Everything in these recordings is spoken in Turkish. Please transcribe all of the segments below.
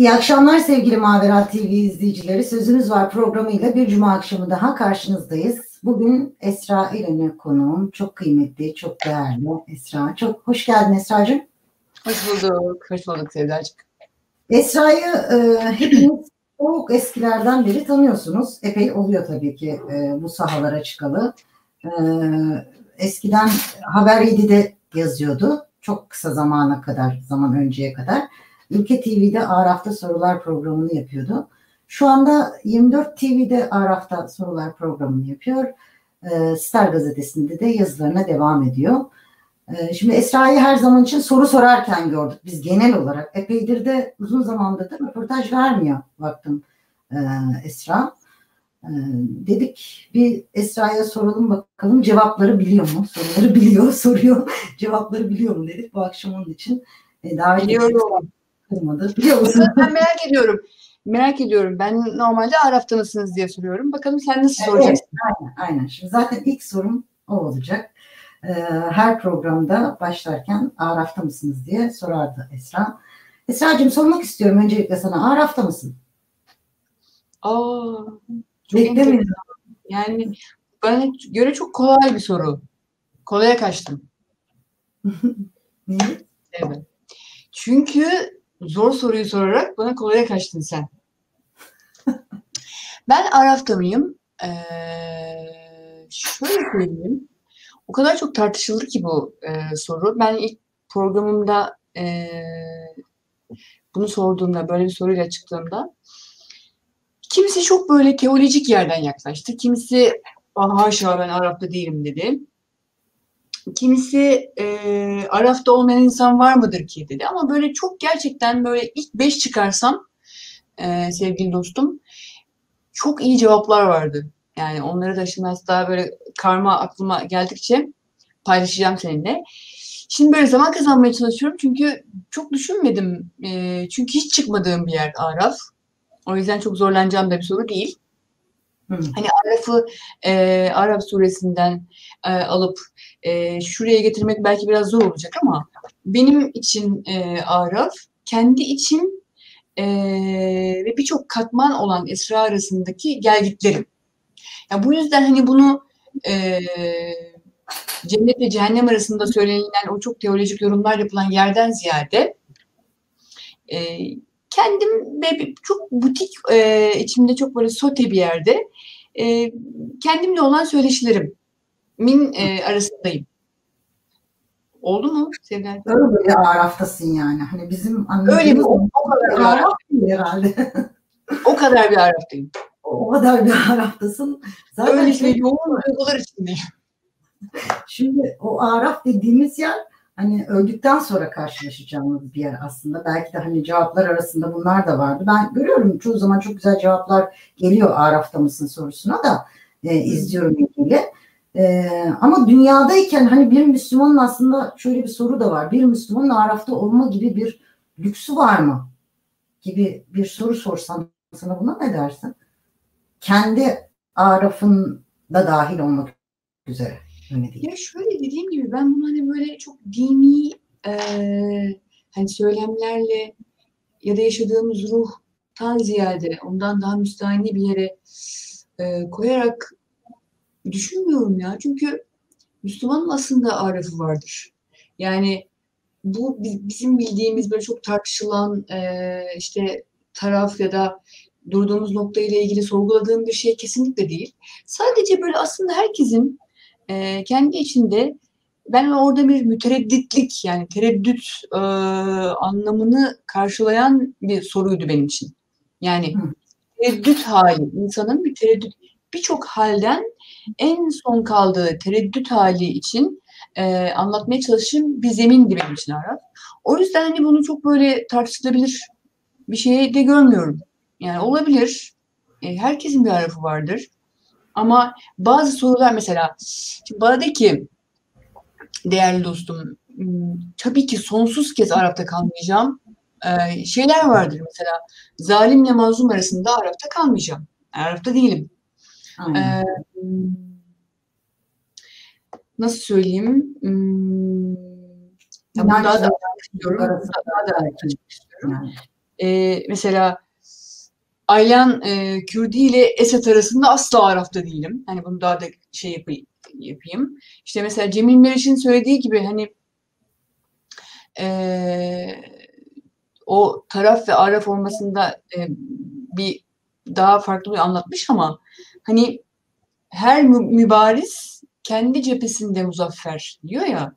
İyi akşamlar sevgili Mavera TV izleyicileri. Sözünüz var programıyla bir cuma akşamı daha karşınızdayız. Bugün Esra İrem'e konuğum. Çok kıymetli, çok değerli Esra. Çok hoş geldin Esra'cığım. Hoş bulduk. Hoş bulduk Sevdacığım. Esra'yı e, hepiniz çok eskilerden beri tanıyorsunuz. Epey oluyor tabii ki e, bu sahalara çıkalı. E, eskiden Haber 7'de yazıyordu. Çok kısa zamana kadar, zaman önceye kadar. Ülke TV'de Araf'ta sorular programını yapıyordu. Şu anda 24 TV'de Araf'ta sorular programını yapıyor. E, Star gazetesinde de yazılarına devam ediyor. E, şimdi Esra'yı her zaman için soru sorarken gördük biz genel olarak. Epeydir de uzun zamandır da röportaj vermiyor baktım e, Esra. E, dedik bir Esra'ya soralım bakalım cevapları biliyor mu? Soruları biliyor, soruyor. cevapları biliyor mu dedik bu akşam onun için. E, davet Biliyorum kırmadı. Biliyor musun? Ben merak ediyorum. Merak ediyorum. Ben normalde Araf'ta mısınız diye soruyorum. Bakalım sen nasıl evet, soracaksın? Aynen, aynen. Şimdi zaten ilk sorum o olacak. Ee, her programda başlarken Araf'ta mısınız diye sorardı Esra. Esra'cığım sormak istiyorum öncelikle sana. Araf'ta mısın? Aa, çok Beklemiyorum. Yani bana göre çok kolay bir soru. Kolaya kaçtım. Niye? Evet. Çünkü zor soruyu sorarak bana kolaya kaçtın sen. ben Araf'ta mıyım? Ee, şöyle söyleyeyim. O kadar çok tartışılır ki bu e, soru. Ben ilk programımda e, bunu sorduğumda, böyle bir soruyla çıktığımda kimisi çok böyle teolojik yerden yaklaştı. Kimisi haşa ben Arap'ta değilim dedi. Kimisi e, Araf'ta olmayan insan var mıdır ki dedi. Ama böyle çok gerçekten böyle ilk beş çıkarsam e, sevgili dostum çok iyi cevaplar vardı. Yani onları da şimdi hatta böyle karma aklıma geldikçe paylaşacağım seninle. Şimdi böyle zaman kazanmaya çalışıyorum çünkü çok düşünmedim. E, çünkü hiç çıkmadığım bir yer Araf. O yüzden çok zorlanacağım da bir soru değil. Hı. Hani Araf'ı e, Araf suresinden e, alıp e, şuraya getirmek belki biraz zor olacak ama benim için e, Araf kendi için e, ve birçok katman olan Esra arasındaki gelgitlerim. Ya bu yüzden hani bunu e, cennet ve cehennem arasında söylenilen o çok teolojik yorumlar yapılan yerden ziyade e, kendim ve çok butik e, içimde çok böyle sote bir yerde e, kendimle olan söyleşilerim min e, arasındayım. Oldu mu Sevda? Öyle bir araftasın yani. Hani bizim Öyle bir o, o kadar bir araf herhalde. o kadar bir araftayım. O kadar bir araftasın. Zaten Öyle şey yoğun duygular içindeyim. Şimdi o araf dediğimiz yer hani öldükten sonra karşılaşacağımız bir yer aslında. Belki de hani cevaplar arasında bunlar da vardı. Ben görüyorum çoğu zaman çok güzel cevaplar geliyor Araf'ta mısın sorusuna da e, izliyorum ilgili. E, ama dünyadayken hani bir Müslümanın aslında şöyle bir soru da var. Bir Müslümanın Araf'ta olma gibi bir lüksü var mı? Gibi bir soru sorsam sana buna ne dersin? Kendi Araf'ın da dahil olmak üzere. Değil. Ya şöyle dediğim gibi ben bunu hani böyle çok dini e, hani söylemlerle ya da yaşadığımız ruhtan ziyade ondan daha müstahni bir yere e, koyarak düşünmüyorum ya. Çünkü Müslümanın aslında arafı vardır. Yani bu bizim bildiğimiz böyle çok tartışılan e, işte taraf ya da durduğumuz nokta ile ilgili sorguladığım bir şey kesinlikle değil. Sadece böyle aslında herkesin e, kendi içinde ben orada bir müteredditlik yani tereddüt e, anlamını karşılayan bir soruydu benim için. Yani tereddüt hali, insanın bir tereddüt, birçok halden en son kaldığı tereddüt hali için e, anlatmaya çalıştığım bir zemindi benim için Arap. O yüzden hani bunu çok böyle tartışılabilir bir şey de görmüyorum. Yani olabilir. E, herkesin bir arafı vardır. Ama bazı sorular mesela şimdi bana de ki değerli dostum tabii ki sonsuz kez Arap'ta kalmayacağım. Ee, şeyler vardır mesela zalimle mazlum arasında Arap'ta kalmayacağım. Arap'ta değilim. Ee, nasıl söyleyeyim? Hmm, daha da istiyorum. Daha da istiyorum. e, mesela Aylan e, Kürdi ile Esed arasında asla Araf'ta değilim. Hani bunu daha da şey yapayım. yapayım. İşte mesela Cemil Meriç'in söylediği gibi hani e, o taraf ve Araf olmasında e, bir daha farklı bir anlatmış ama hani her mübariz kendi cephesinde muzaffer diyor ya.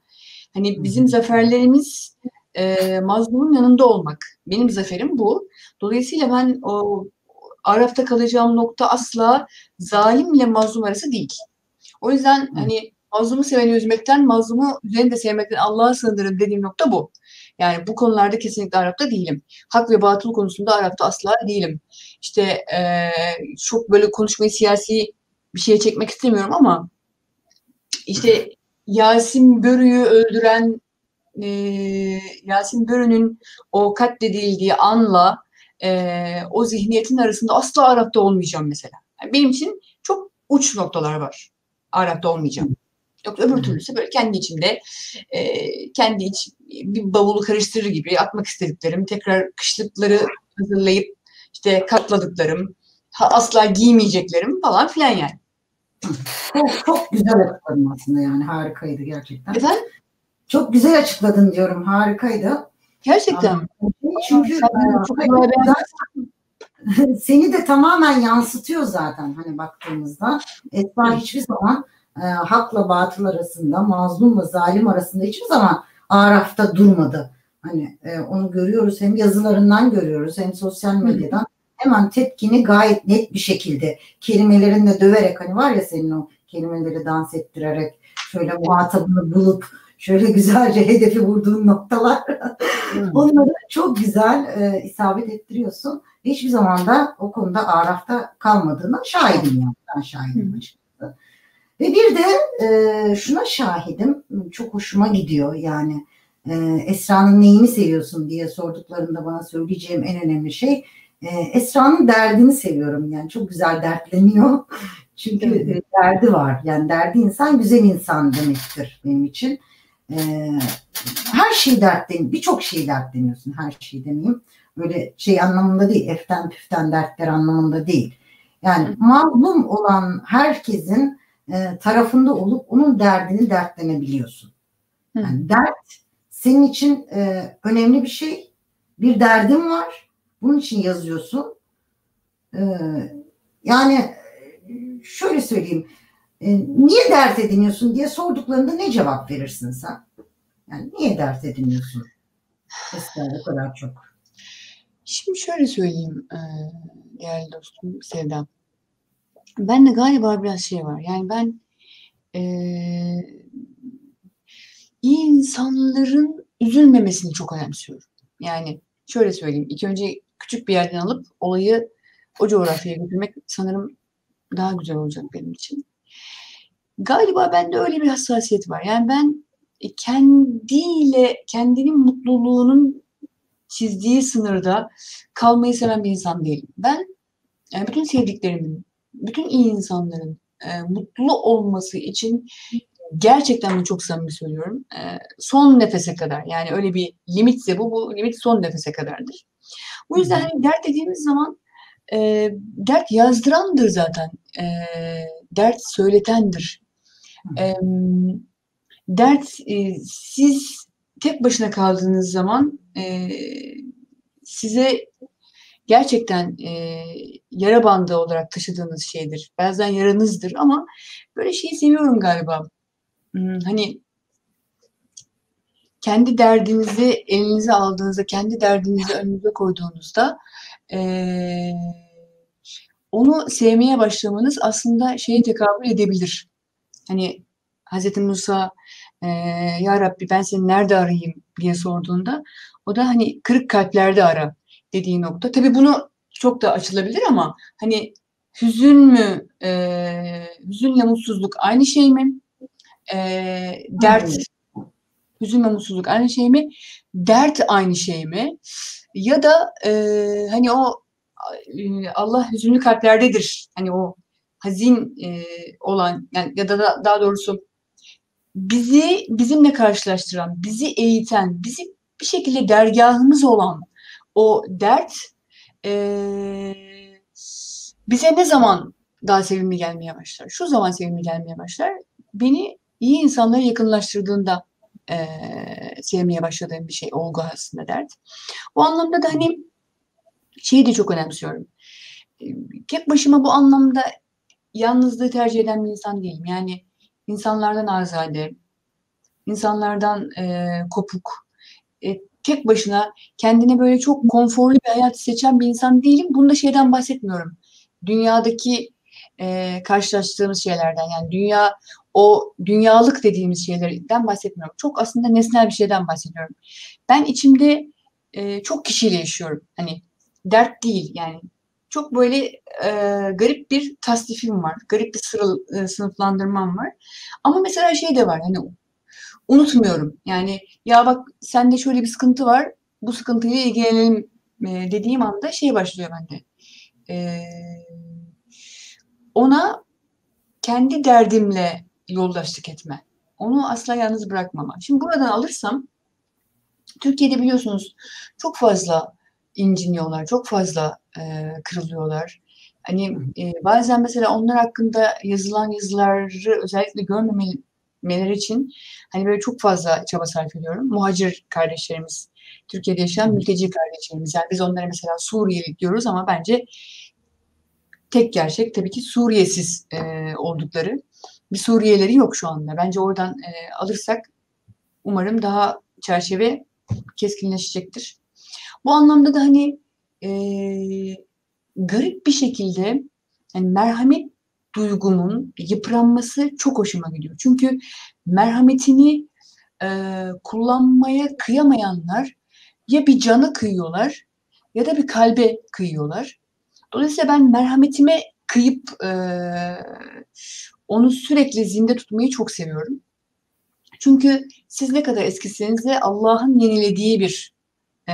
Hani bizim zaferlerimiz e, mazlumun yanında olmak. Benim zaferim bu. Dolayısıyla ben o Araf'ta kalacağım nokta asla zalimle mazlum arası değil. O yüzden hani mazlumu seveni üzmekten, mazlumu üzerinde de sevmekten Allah'a sığınırım dediğim nokta bu. Yani bu konularda kesinlikle Arap'ta değilim. Hak ve batıl konusunda Arap'ta asla değilim. İşte e, çok böyle konuşmayı siyasi bir şeye çekmek istemiyorum ama işte Yasin Börü'yü öldüren e, Yasin Börü'nün o katledildiği anla e, o zihniyetin arasında asla Arap'ta olmayacağım mesela. Yani benim için çok uç noktalar var. Arap'ta olmayacağım. Yoksa öbür türlüsü böyle kendi içimde e, kendi iç bir bavulu karıştırır gibi atmak istediklerim, tekrar kışlıkları hazırlayıp işte katladıklarım, asla giymeyeceklerim falan filan yani. Çok, çok güzel açıkladın aslında yani harikaydı gerçekten. Efendim? Çok güzel açıkladın diyorum harikaydı. Gerçekten. Çünkü seni de tamamen yansıtıyor zaten hani baktığımızda. Esma hiçbir zaman e, hakla batıl arasında, mazlumla zalim arasında hiçbir zaman Araf'ta durmadı. Hani e, onu görüyoruz hem yazılarından görüyoruz hem sosyal medyadan. Hemen tepkini gayet net bir şekilde kelimelerinle döverek hani var ya senin o kelimeleri dans ettirerek şöyle muhatabını bulup şöyle güzelce hedefi vurduğun noktalar onları çok güzel e, isabet ettiriyorsun. Hiçbir zaman da o konuda Araf'ta kalmadığına şahidim yani. Ben şahidim açıkçası. Ve bir de e, şuna şahidim. Çok hoşuma gidiyor yani. E, Esra'nın neyini seviyorsun diye sorduklarında bana söyleyeceğim en önemli şey e, Esra'nın derdini seviyorum. Yani çok güzel dertleniyor. Çünkü e, derdi var. Yani derdi insan güzel insan demektir benim için. E, her şeyi dertlen, birçok şeyi dertleniyorsun. Her şeyi demeyeyim. Böyle şey anlamında değil, eften püften dertler anlamında değil. Yani mazlum olan herkesin e, tarafında olup onun derdini dertlenebiliyorsun. Yani dert senin için e, önemli bir şey. Bir derdin var. Bunun için yazıyorsun. E, yani şöyle söyleyeyim. E, niye dert ediniyorsun diye sorduklarında ne cevap verirsin sen? Yani niye dert ediniyorsun? Esra o kadar çok. Şimdi şöyle söyleyeyim e, değerli dostum Sevda. Ben de galiba biraz şey var. Yani ben e, insanların üzülmemesini çok önemsiyorum. Yani şöyle söyleyeyim. İlk önce küçük bir yerden alıp olayı o coğrafyaya götürmek sanırım daha güzel olacak benim için. Galiba bende öyle bir hassasiyet var. Yani ben kendiyle, kendinin mutluluğunun çizdiği sınırda kalmayı seven bir insan değilim. Ben yani bütün sevdiklerimin, bütün iyi insanların e, mutlu olması için gerçekten bunu çok samimi söylüyorum. E, son nefese kadar yani öyle bir limitse bu, bu limit son nefese kadardır. O yüzden hani dert dediğimiz zaman e, dert yazdırandır zaten. E, dert söyletendir. E, dert e, siz tek başına kaldığınız zaman e, size gerçekten e, yara bandı olarak taşıdığınız şeydir. Bazen yaranızdır ama böyle şeyi seviyorum galiba. Hmm, hani kendi derdinizi elinize aldığınızda, kendi derdinizi önünüze koyduğunuzda e, onu sevmeye başlamanız aslında şeye tekabül edebilir. Hani Hz. Musa e, Ya Rabbi ben seni nerede arayayım diye sorduğunda o da hani kırık kalplerde ara dediği nokta. Tabii bunu çok da açılabilir ama hani hüzün mü, e, hüzünle mutsuzluk aynı şey mi? E, dert, hüzün ve mutsuzluk aynı şey mi? Dert aynı şey mi? Ya da e, hani o e, Allah hüzünlü kalplerdedir. Hani o hazin e, olan yani ya da, da daha doğrusu bizi bizimle karşılaştıran, bizi eğiten, bizi bir şekilde dergahımız olan o dert e, bize ne zaman daha sevimli gelmeye başlar? Şu zaman sevimli gelmeye başlar. Beni iyi insanlara yakınlaştırdığında e, sevmeye başladığım bir şey olgu aslında dert. O anlamda da hani şeyi de çok önemsiyorum. Tek başıma bu anlamda yalnızlığı tercih eden bir insan değilim. Yani insanlardan azade, insanlardan e, kopuk, e, tek başına kendine böyle çok konforlu bir hayat seçen bir insan değilim. Bunda şeyden bahsetmiyorum. Dünyadaki e, karşılaştığımız şeylerden yani dünya o dünyalık dediğimiz şeylerden bahsetmiyorum. Çok aslında nesnel bir şeyden bahsediyorum. Ben içimde e, çok kişiyle yaşıyorum. Hani dert değil yani çok böyle e, garip bir tasnifim var. Garip bir sırıl, e, sınıflandırmam var. Ama mesela şey de var hani unutmuyorum. Yani ya bak sende şöyle bir sıkıntı var. Bu sıkıntıyla ilgilenelim e, dediğim anda şey başlıyor bende. E, ona kendi derdimle yoldaşlık etme. Onu asla yalnız bırakmama. Şimdi buradan alırsam Türkiye'de biliyorsunuz çok fazla inciniyorlar, çok fazla e, kırılıyorlar. Hani e, bazen mesela onlar hakkında yazılan yazıları özellikle görmemeleri için hani böyle çok fazla çaba sarf ediyorum. Muhacir kardeşlerimiz, Türkiye'de yaşayan mülteci kardeşlerimiz. Yani biz onlara mesela Suriyeli diyoruz ama bence tek gerçek tabii ki Suriyesiz e, oldukları. Bir Suriyeleri yok şu anda. Bence oradan e, alırsak umarım daha çerçeve keskinleşecektir. Bu anlamda da hani e, garip bir şekilde yani merhamet duygumun yıpranması çok hoşuma gidiyor. Çünkü merhametini e, kullanmaya kıyamayanlar ya bir cana kıyıyorlar ya da bir kalbe kıyıyorlar. Dolayısıyla ben merhametime kıyıp e, onu sürekli zinde tutmayı çok seviyorum. Çünkü siz ne kadar eskiseniz de Allah'ın yenilediği bir e,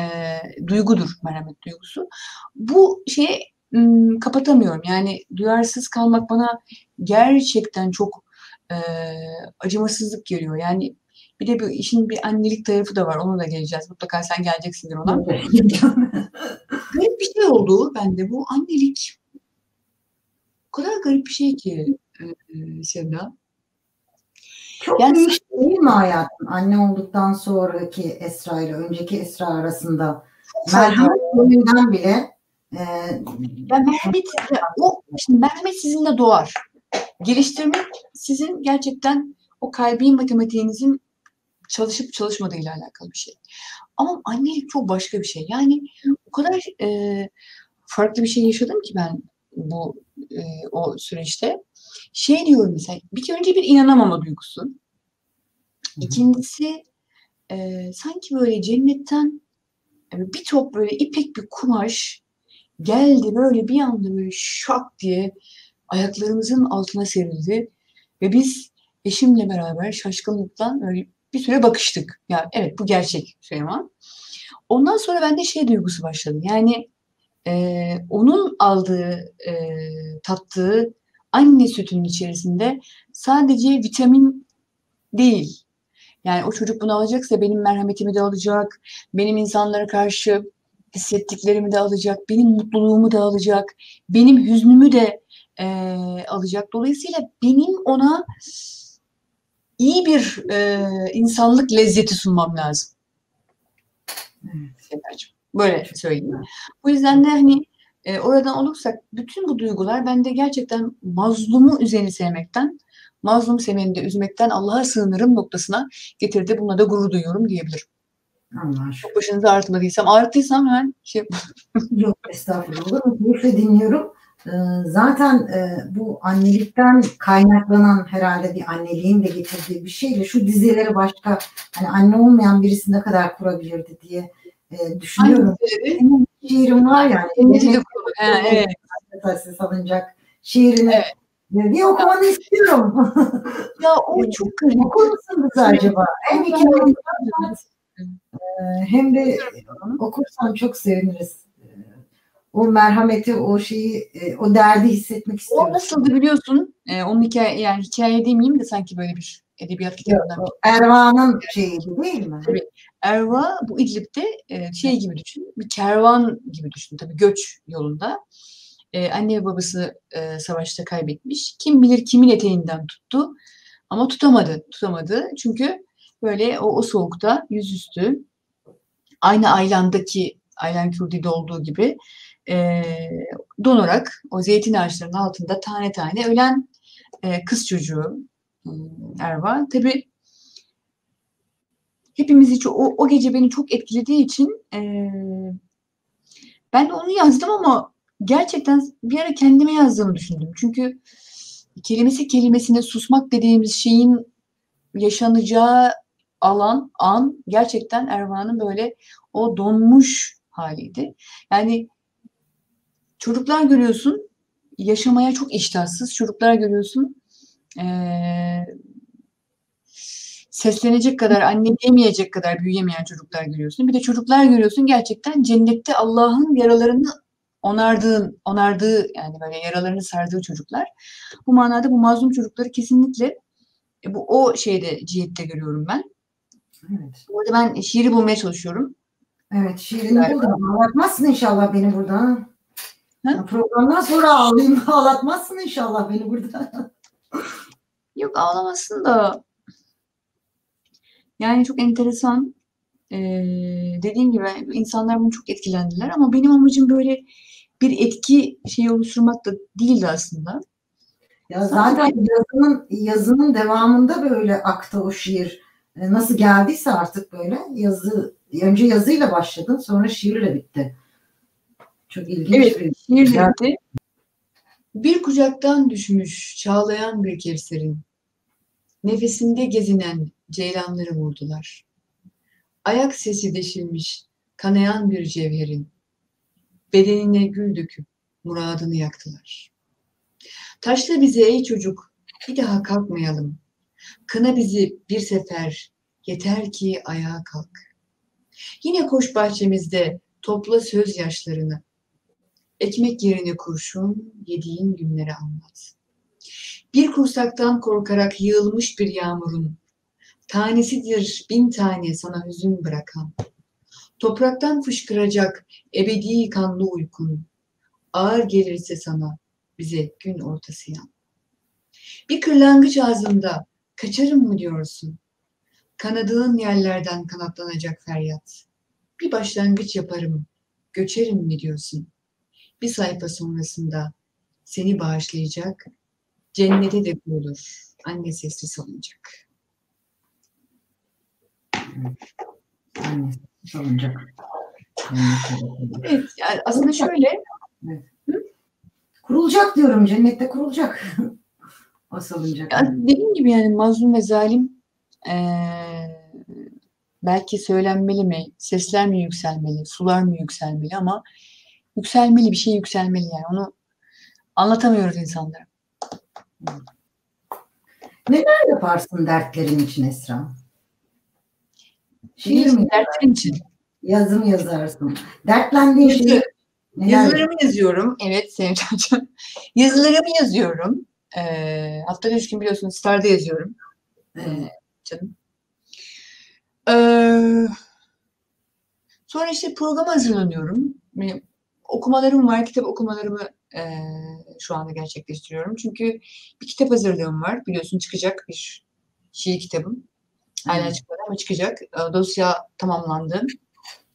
duygudur merhamet duygusu. Bu şeyi m, kapatamıyorum. Yani duyarsız kalmak bana gerçekten çok e, acımasızlık geliyor. Yani bir de bir işin bir annelik tarafı da var. Onu da geleceğiz. Mutlaka sen geleceksindir ona. garip bir şey oldu bende bu annelik. O kadar garip bir şey ki e Sevda. Çok yani, değişti değil mi hayatım? Anne olduktan sonraki Esra ile önceki Esra arasında merhamet yönünden bile e, ya merhamet o şimdi merhamet sizinle doğar. Geliştirmek sizin gerçekten o kalbi matematiğinizin çalışıp çalışmadığıyla alakalı bir şey. Ama annelik çok başka bir şey. Yani o kadar e, farklı bir şey yaşadım ki ben bu e, o süreçte. Şey diyorum mesela bir kere önce bir inanamama duygusu. İkincisi e, sanki böyle cennetten bir top böyle ipek bir kumaş geldi böyle bir anda böyle şak diye ayaklarımızın altına serildi ve biz eşimle beraber şaşkınlıktan böyle bir süre bakıştık. Ya yani evet bu gerçek Süleyman. Ondan sonra bende şey duygusu başladı. Yani e, onun aldığı, e, tattığı anne sütünün içerisinde sadece vitamin değil. Yani o çocuk bunu alacaksa benim merhametimi de alacak, benim insanlara karşı hissettiklerimi de alacak, benim mutluluğumu da alacak, benim hüznümü de e, alacak. Dolayısıyla benim ona iyi bir e, insanlık lezzeti sunmam lazım. Evet. Böyle söyleyeyim. Bu yüzden de hani e, oradan olursak bütün bu duygular bende gerçekten mazlumu üzerine sevmekten, mazlum seveni de üzmekten Allah'a sığınırım noktasına getirdi. Buna da gurur duyuyorum diyebilirim. Allah Çok başınızı ağrıtmadıysam, ağrıttıysam hemen şey Yok estağfurullah. Keyifle dinliyorum. Ee, zaten e, bu annelikten kaynaklanan herhalde bir anneliğin de getirdiği bir şeyle şu dizileri başka hani anne olmayan birisi ne kadar kurabilirdi diye e, düşünüyorum. Benim şiirim var yani. Benim evet. Taşsız alınacak şiirini evet. bir okumanı istiyorum. ya o çok garip. Okur musun bize acaba? Hem hikayeyi hem de okursan çok seviniriz. O merhameti, o şeyi, o derdi hissetmek istiyorum. O nasıldı biliyorsun? Ee, onun hikaye, yani hikaye demeyeyim de sanki böyle bir edebiyat kitabından. Erva'nın şeyi değil mi? Tabii. Erva bu İdlib'de e, şey gibi düşün, bir kervan gibi düşün. Tabii göç yolunda. E, anne ve babası e, savaşta kaybetmiş. Kim bilir kimin eteğinden tuttu ama tutamadı, tutamadı. Çünkü böyle o, o soğukta yüzüstü aynı Aylan'daki Aylan Kürdi'de olduğu gibi e, donarak o zeytin ağaçlarının altında tane tane ölen e, kız çocuğu Erva. Tabii hepimizi çok, o, o gece beni çok etkilediği için e, ben de onu yazdım ama gerçekten bir ara kendime yazdığımı düşündüm. Çünkü kelimesi kelimesine susmak dediğimiz şeyin yaşanacağı alan, an gerçekten Erva'nın böyle o donmuş haliydi. Yani çocuklar görüyorsun yaşamaya çok iştahsız. Çocuklar görüyorsun ee, seslenecek kadar, anne diyemeyecek kadar büyüyemeyen çocuklar görüyorsun. Bir de çocuklar görüyorsun gerçekten cennette Allah'ın yaralarını onardığın, onardığı yani böyle yaralarını sardığı çocuklar. Bu manada bu mazlum çocukları kesinlikle e, bu o şeyde cihette görüyorum ben. Evet. Bu arada ben şiiri bulmaya çalışıyorum. Evet şiirini buldum. Ağlatmazsın inşallah beni burada. Ha? Programdan sonra ağlayayım. Ağlatmazsın inşallah beni burada. Yok ağlamasın da yani çok enteresan. Ee, dediğim gibi insanlar bunu çok etkilendiler ama benim amacım böyle bir etki şeyi oluşturmak da değildi aslında. Ya zaten yazının, yazının devamında böyle aktı o şiir. E, nasıl geldiyse artık böyle yazı önce yazıyla başladın sonra şiirle bitti. Çok ilginç Evet, bir şiir bitti. Bir kucaktan düşmüş çağlayan bir kevserin. Nefesinde gezinen ceylanları vurdular. Ayak sesi deşilmiş kanayan bir cevherin. Bedenine gül döküp muradını yaktılar. Taşla bizi ey çocuk bir daha kalkmayalım. Kına bizi bir sefer yeter ki ayağa kalk. Yine koş bahçemizde topla söz yaşlarını. Ekmek yerine kurşun yediğin günleri anlat. Bir kursaktan korkarak yığılmış bir yağmurun, tanesidir bin tane sana hüzün bırakan. Topraktan fışkıracak ebedi kanlı uykun, ağır gelirse sana bize gün ortası yan. Bir kırlangıç ağzında kaçarım mı diyorsun? Kanadığın yerlerden kanatlanacak feryat. Bir başlangıç yaparım, göçerim mi diyorsun? Bir sayfa sonrasında seni bağışlayacak, cennete de kurulur, anne sesli salınacak. Anne salınacak. Evet, yani aslında şöyle. Evet. Kurulacak diyorum, cennette kurulacak. o salınacak. Ya dediğim gibi yani mazlum ve zalim ee, belki söylenmeli mi, sesler mi yükselmeli, sular mı yükselmeli ama yükselmeli bir şey yükselmeli yani onu anlatamıyoruz insanlara. Neler yaparsın dertlerin için Esra? Şiir mi? Dertlerin için. Yazım yazarsın. Dertlendiğin neler Yazılarımı yazıyorum. Evet Sevim Cancan. Yazılarımı yazıyorum. Ee, haftada üç gün biliyorsunuz Star'da yazıyorum. Evet. canım. Ee, sonra işte programa hazırlanıyorum. Benim okumalarım var, kitap okumalarımı e, şu anda gerçekleştiriyorum. Çünkü bir kitap hazırlığım var. Biliyorsun çıkacak bir şiir kitabım. Hala Evet. çıkmadı ama çıkacak. E, dosya tamamlandı.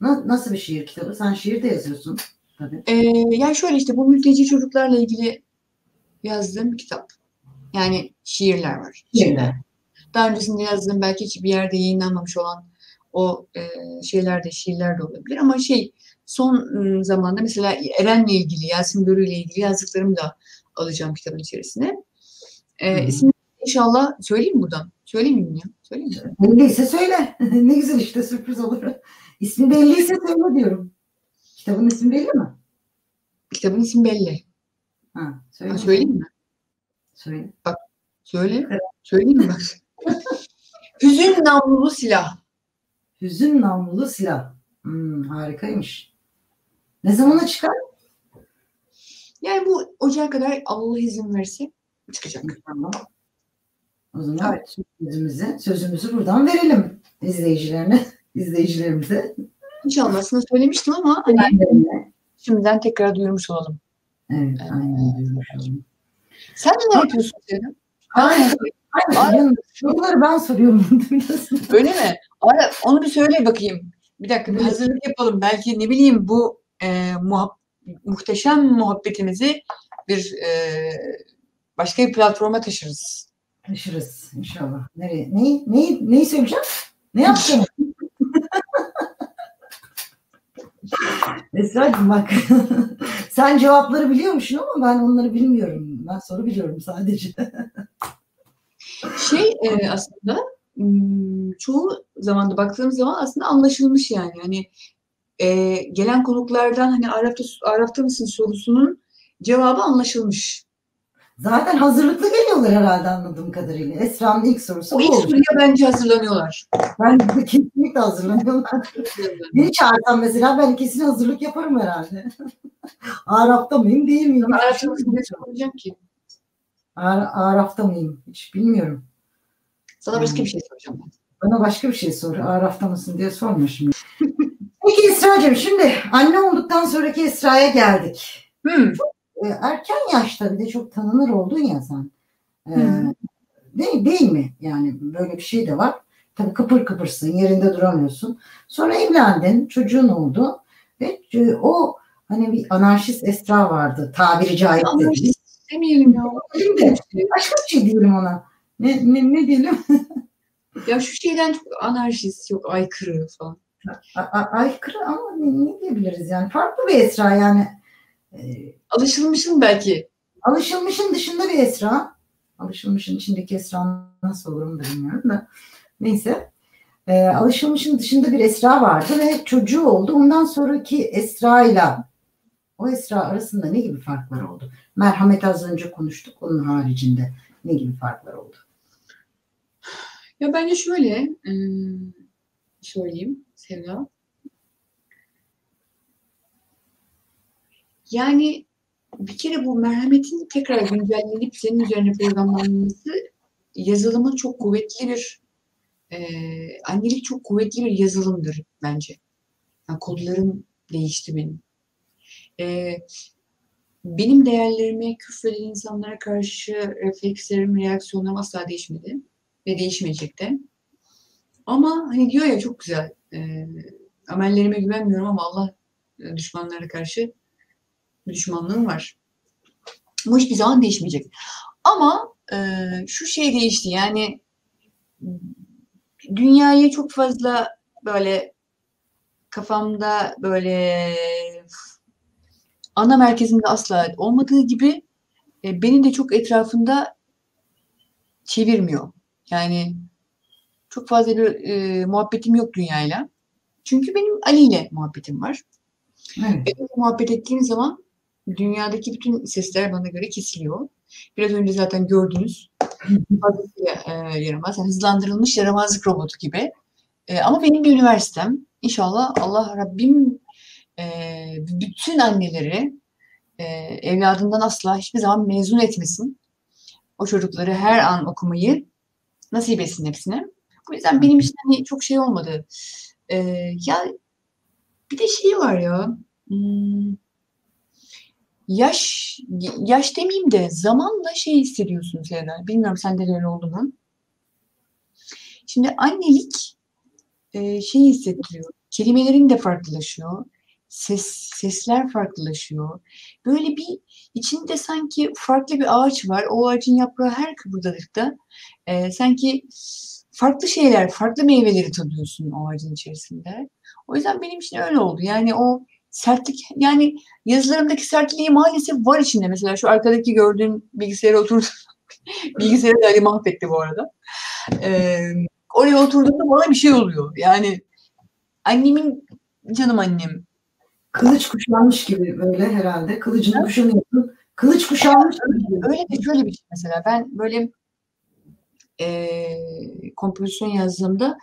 Na- Nasıl bir şiir kitabı? Sen şiir de yazıyorsun. Tabii. E, yani şöyle işte bu mülteci çocuklarla ilgili yazdığım bir kitap. Yani şiirler var. Şiirler. Daha öncesinde yazdığım belki hiçbir yerde yayınlanmamış olan o e, şeyler de şiirler de olabilir ama şey son ıı, zamanda mesela Eren'le ilgili, Yasin Börü ile ilgili yazdıklarımı da alacağım kitabın içerisine. E, hı. ismini inşallah söyleyeyim buradan? Söyleyeyim mi ya? Söyleyeyim mi? Belliyse söyle. ne güzel işte sürpriz olur. İsmi belliyse söyle diyorum. Kitabın ismi belli mi? Kitabın ismi belli. Ha, söyle. Ha, söyleyeyim mi? Söyle. Söyle. Söyleyeyim mi bak? Hüzün namlulu silah. Hüzün namlulu silah. Hmm, harikaymış. Ne zamana çıkar? Yani bu ocağa kadar Allah izin verirse çıkacak. Tamam. O zaman evet. sözümüzü, sözümüzü buradan verelim izleyicilerine, izleyicilerimize. İnşallah aslında söylemiştim ama hani şimdiden tekrar duyurmuş olalım. Evet, aynen duyurmuş olalım. Sen ne yapıyorsun Selim? Aynen. Aynen. Soruları ben soruyorum. Öyle mi? Ara, onu bir söyle bakayım. Bir dakika bir hazırlık yapalım. Belki ne bileyim bu e, muhab muhteşem muhabbetimizi bir e, başka bir platforma taşırız. Taşırız inşallah. Nereye? Neyi, neyi, neyi söyleyeceğim? Ne yapacağım? Esra'cığım bak sen cevapları biliyormuşsun ama ben onları bilmiyorum. Ben soru biliyorum sadece. şey e, aslında çoğu zamanda baktığımız zaman aslında anlaşılmış yani. Hani e, gelen konuklardan hani Araf'ta, Araf'ta mısın sorusunun cevabı anlaşılmış. Zaten hazırlıklı geliyorlar herhalde anladığım kadarıyla. Esra'nın ilk sorusu o ilk soruya bence hazırlanıyorlar. Ben kesinlikle hazırlanıyorlar. Beni çağırsam mesela ben kesin hazırlık yaparım herhalde. Araf'ta mıyım değil miyim? Araf'ta ne soracağım ki? Ar Araf'ta mıyım? Hiç bilmiyorum. Sana başka bir şey soracağım ben. Bana başka bir şey sor. Araf'ta mısın diye sorma şimdi. Peki Esra'cığım şimdi anne olduktan sonraki Esra'ya geldik. Hmm. Çok e, erken yaşta bir de çok tanınır oldun ya sen. E, hmm. değil, değil mi? Yani böyle bir şey de var. Tabii kıpır kıpırsın, yerinde duramıyorsun. Sonra evlendin, çocuğun oldu. Ve e, o hani bir anarşist Esra vardı. Tabiri caizse. Anarşist demeyelim ya. Başka bir şey diyelim ona. Ne, ne, ne diyelim? ya şu şeyden çok anarşist, yok aykırı falan. A, a, aykırı ama ne, ne diyebiliriz yani? Farklı bir Esra yani. Ee, Alışılmışın belki. Alışılmışın dışında bir Esra. Alışılmışın içindeki Esra nasıl olur onu da bilmiyorum da. Neyse. E, alışılmışın dışında bir Esra vardı ve çocuğu oldu. Ondan sonraki Esra ile o Esra arasında ne gibi farklar oldu? Merhamet az önce konuştuk. Onun haricinde ne gibi farklar oldu? Ya bence şöyle söyleyeyim Sevda. Yani bir kere bu merhametin tekrar güncellenip senin üzerine programlanması yazılımı çok kuvvetli bir e, annelik çok kuvvetli bir yazılımdır bence. Yani kodlarım değişti benim. E, benim değerlerime küfreden insanlara karşı reflekslerim, reaksiyonlarım asla değişmedi. Ve değişmeyecek de. Ama hani diyor ya çok güzel. E, amellerime güvenmiyorum ama Allah e, düşmanlara karşı düşmanlığım var. Bu hiçbir zaman değişmeyecek. Ama e, şu şey değişti yani dünyayı çok fazla böyle kafamda böyle ana merkezinde asla olmadığı gibi e, beni de çok etrafında çevirmiyor. Yani çok fazla bir e, muhabbetim yok dünyayla. Çünkü benim Ali ile muhabbetim var. Evet. E, muhabbet ettiğim zaman dünyadaki bütün sesler bana göre kesiliyor. Biraz önce zaten gördünüz. Fazlasıyla e, yaramaz. Yani hızlandırılmış yaramazlık robotu gibi. E, ama benim bir üniversitem. İnşallah Allah Rabbim e, bütün anneleri e, evladından asla hiçbir zaman mezun etmesin. O çocukları her an okumayı nasip etsin hepsine. Bu yüzden benim için hani çok şey olmadı. E, ya bir de şey var ya. Hmm, yaş yaş demeyeyim de zamanla şey hissediyorsun Seda. Bilmiyorum sende de öyle oldu mu? Şimdi annelik e, şey hissettiriyor. Kelimelerin de farklılaşıyor. Ses, sesler farklılaşıyor. Böyle bir içinde sanki farklı bir ağaç var. O ağacın yaprağı her kıpırdadıkta e, sanki farklı şeyler, farklı meyveleri tadıyorsun o ağacın içerisinde. O yüzden benim için öyle oldu. Yani o sertlik yani yazılarımdaki sertliği maalesef var içinde. Mesela şu arkadaki gördüğün bilgisayara oturdu. Bilgisayarı da Ali mahvetti bu arada. Ee, oraya oturduğumda bana bir şey oluyor. Yani annemin canım annem. Kılıç kuşanmış gibi böyle herhalde. Kılıcını kuşanıyorsun. Kılıç kuşanmış gibi. Öyle de şöyle bir şey mesela. Ben böyle e, kompozisyon yazdığımda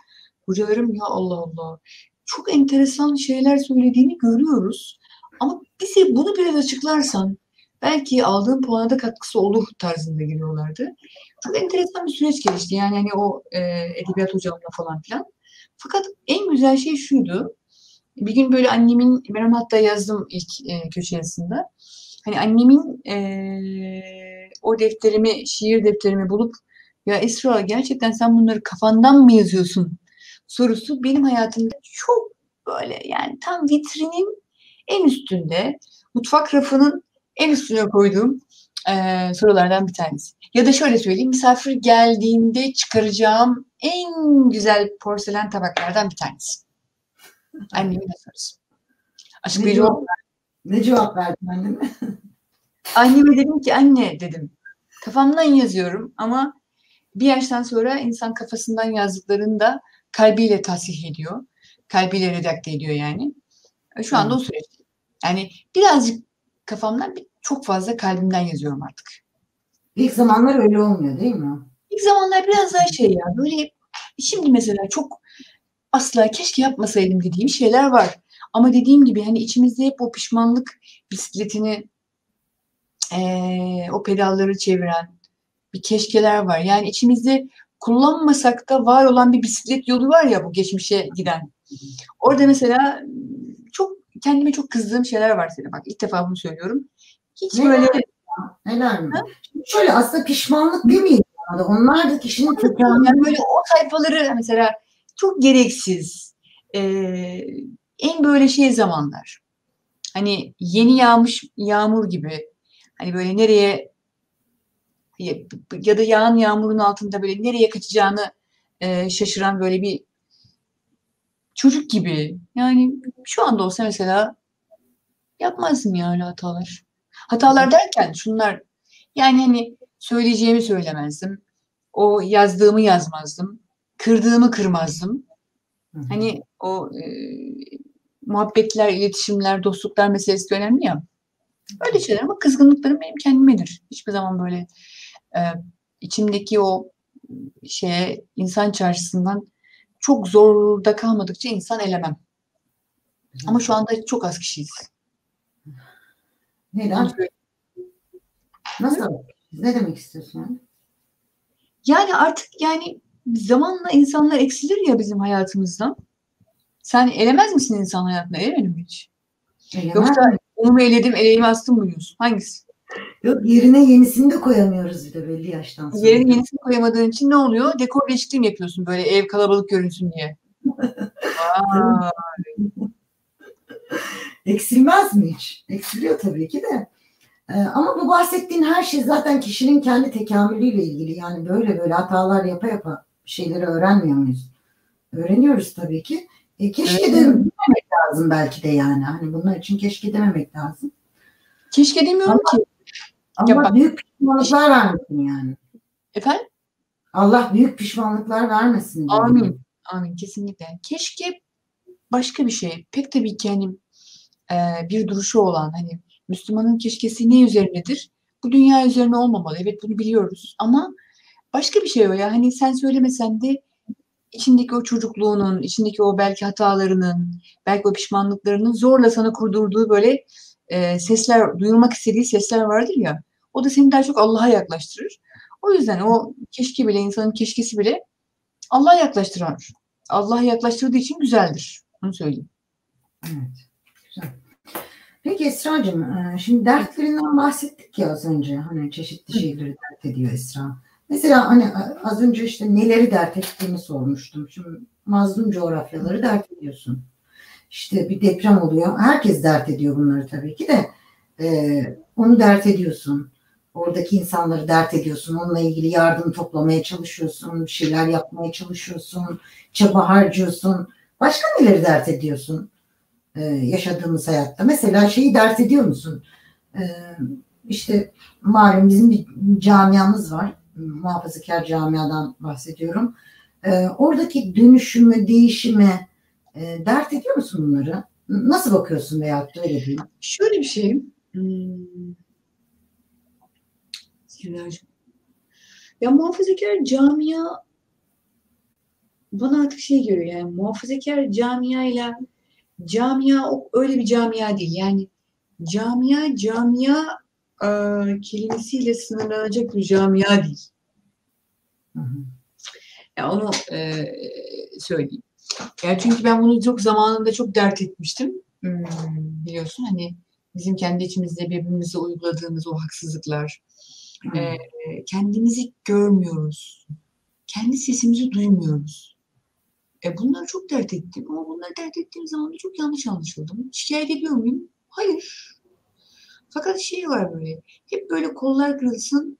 hocalarım ya Allah Allah çok enteresan şeyler söylediğini görüyoruz. Ama bize bunu biraz açıklarsan belki aldığım puana da katkısı olur tarzında giriyorlardı. Çok enteresan bir süreç gelişti. Yani hani o e, edebiyat hocamla falan filan. Fakat en güzel şey şuydu. Bir gün böyle annemin, ben hatta yazdım ilk e, köşe. Hani annemin e, o defterimi, şiir defterimi bulup ya Esra gerçekten sen bunları kafandan mı yazıyorsun sorusu benim hayatımda çok böyle yani tam vitrinin en üstünde mutfak rafının en üstüne koyduğum e, sorulardan bir tanesi. Ya da şöyle söyleyeyim misafir geldiğinde çıkaracağım en güzel porselen tabaklardan bir tanesi. Annemin sorusu. Açıklayıcı oldu. Ne cevap verdin anneme? Anneme dedim ki anne dedim. Kafamdan yazıyorum ama bir yaştan sonra insan kafasından yazdıklarını da kalbiyle tasih ediyor. Kalbiyle redakte ediyor yani. E, şu anda hmm. o süreç. Yani birazcık kafamdan çok fazla kalbimden yazıyorum artık. İlk zamanlar öyle olmuyor değil mi? İlk zamanlar biraz daha şey ya böyle şimdi mesela çok asla keşke yapmasaydım dediğim şeyler var. Ama dediğim gibi hani içimizde hep o pişmanlık bisikletini ee, o pedalları çeviren bir keşkeler var. Yani içimizde kullanmasak da var olan bir bisiklet yolu var ya bu geçmişe giden. Orada mesela çok kendime çok kızdığım şeyler var senin. Bak ilk defa bunu söylüyorum. Hiç Neler? böyle Neler mi? Şöyle aslında pişmanlık değil mi? Onlar da kişinin tekrarını. Yani böyle o sayfaları mesela çok gereksiz. Ee, en böyle şey zamanlar. Hani yeni yağmış yağmur gibi. Hani böyle nereye ya da yağan yağmurun altında böyle nereye kaçacağını e, şaşıran böyle bir çocuk gibi. Yani şu anda olsa mesela yapmazdım ya öyle hatalar. Hatalar derken şunlar yani hani söyleyeceğimi söylemezdim. O yazdığımı yazmazdım. Kırdığımı kırmazdım. Hani o e, muhabbetler, iletişimler, dostluklar meselesi önemli ya. Öyle şeyler ama kızgınlıklarım benim kendimedir. Hiçbir zaman böyle e, içimdeki o şeye insan çarşısından çok zorda kalmadıkça insan elemem. Ama şu anda çok az kişiyiz. Neden? Nasıl? Ne demek istiyorsun? Yani artık yani zamanla insanlar eksilir ya bizim hayatımızdan. Sen elemez misin insan hayatına? Elemedim hiç. Elemez Yoksa mi? onu mu eledim, eleğimi astım mı diyorsun? Hangisi? Yok yerine yenisini de koyamıyoruz bir de belli yaştan sonra. Yerine yenisini koyamadığın için ne oluyor? Dekor değişikliği mi yapıyorsun böyle ev kalabalık görünsün diye? Eksilmez mi hiç? Eksiliyor tabii ki de. Ee, ama bu bahsettiğin her şey zaten kişinin kendi tekamülüyle ilgili. Yani böyle böyle hatalar yapa yapa şeyleri öğrenmiyor muyuz? Öğreniyoruz tabii ki. E, keşke evet. dememek lazım belki de yani. Hani bunlar için keşke dememek lazım. Keşke demiyorum ama, ki. Ama ya büyük pişmanlıklar vermesin yani. Efendim? Allah büyük pişmanlıklar vermesin. Amin. Amin. Kesinlikle. Keşke başka bir şey. Pek tabii ki hani e, bir duruşu olan hani Müslümanın keşkesi ne üzerinedir? Bu dünya üzerine olmamalı. Evet bunu biliyoruz. Ama başka bir şey o ya. Hani sen söylemesen de içindeki o çocukluğunun, içindeki o belki hatalarının, belki o pişmanlıklarının zorla sana kurdurduğu böyle e, sesler, duyurmak istediği sesler vardır ya. O da seni daha çok Allah'a yaklaştırır. O yüzden o keşke bile, insanın keşkesi bile Allah'a yaklaştırır. Allah'a yaklaştırdığı için güzeldir. Onu söyleyeyim. Evet. Güzel. Peki Esra'cığım, e, şimdi dertlerinden bahsettik ya az önce. Hani çeşitli şeyleri dert ediyor Esra. Mesela hani az önce işte neleri dert ettiğini sormuştum. Şimdi mazlum coğrafyaları dert ediyorsun. İşte bir deprem oluyor. Herkes dert ediyor bunları tabii ki de. Ee, onu dert ediyorsun. Oradaki insanları dert ediyorsun. Onunla ilgili yardım toplamaya çalışıyorsun. Bir şeyler yapmaya çalışıyorsun. Çaba harcıyorsun. Başka neleri dert ediyorsun? Ee, yaşadığımız hayatta. Mesela şeyi dert ediyor musun? Ee, işte malum bizim bir camiamız var. Muhafazakar camiadan bahsediyorum. Ee, oradaki dönüşümü, değişimi, e, dert ediyor musun bunları? Nasıl bakıyorsun da öyle diyeyim? Şöyle bir şey. Hmm. Ya muhafazakar camia bana artık şey görüyor yani muhafazakar camia ile camia öyle bir camia değil. Yani camia camia e, kelimesiyle sınırlanacak bir camia değil. Hı hı. Yani onu e, söyleyeyim. Yani çünkü ben bunu çok zamanında çok dert etmiştim. Hmm, biliyorsun hani bizim kendi içimizde birbirimize uyguladığımız o haksızlıklar. Hmm. E, kendimizi görmüyoruz. Kendi sesimizi duymuyoruz. E bunları çok dert ettim ama bunları dert ettiğim zaman da çok yanlış anlaşıldım. Şikayet ediyor muyum? Hayır. Fakat şey var böyle, hep böyle kollar kırılsın,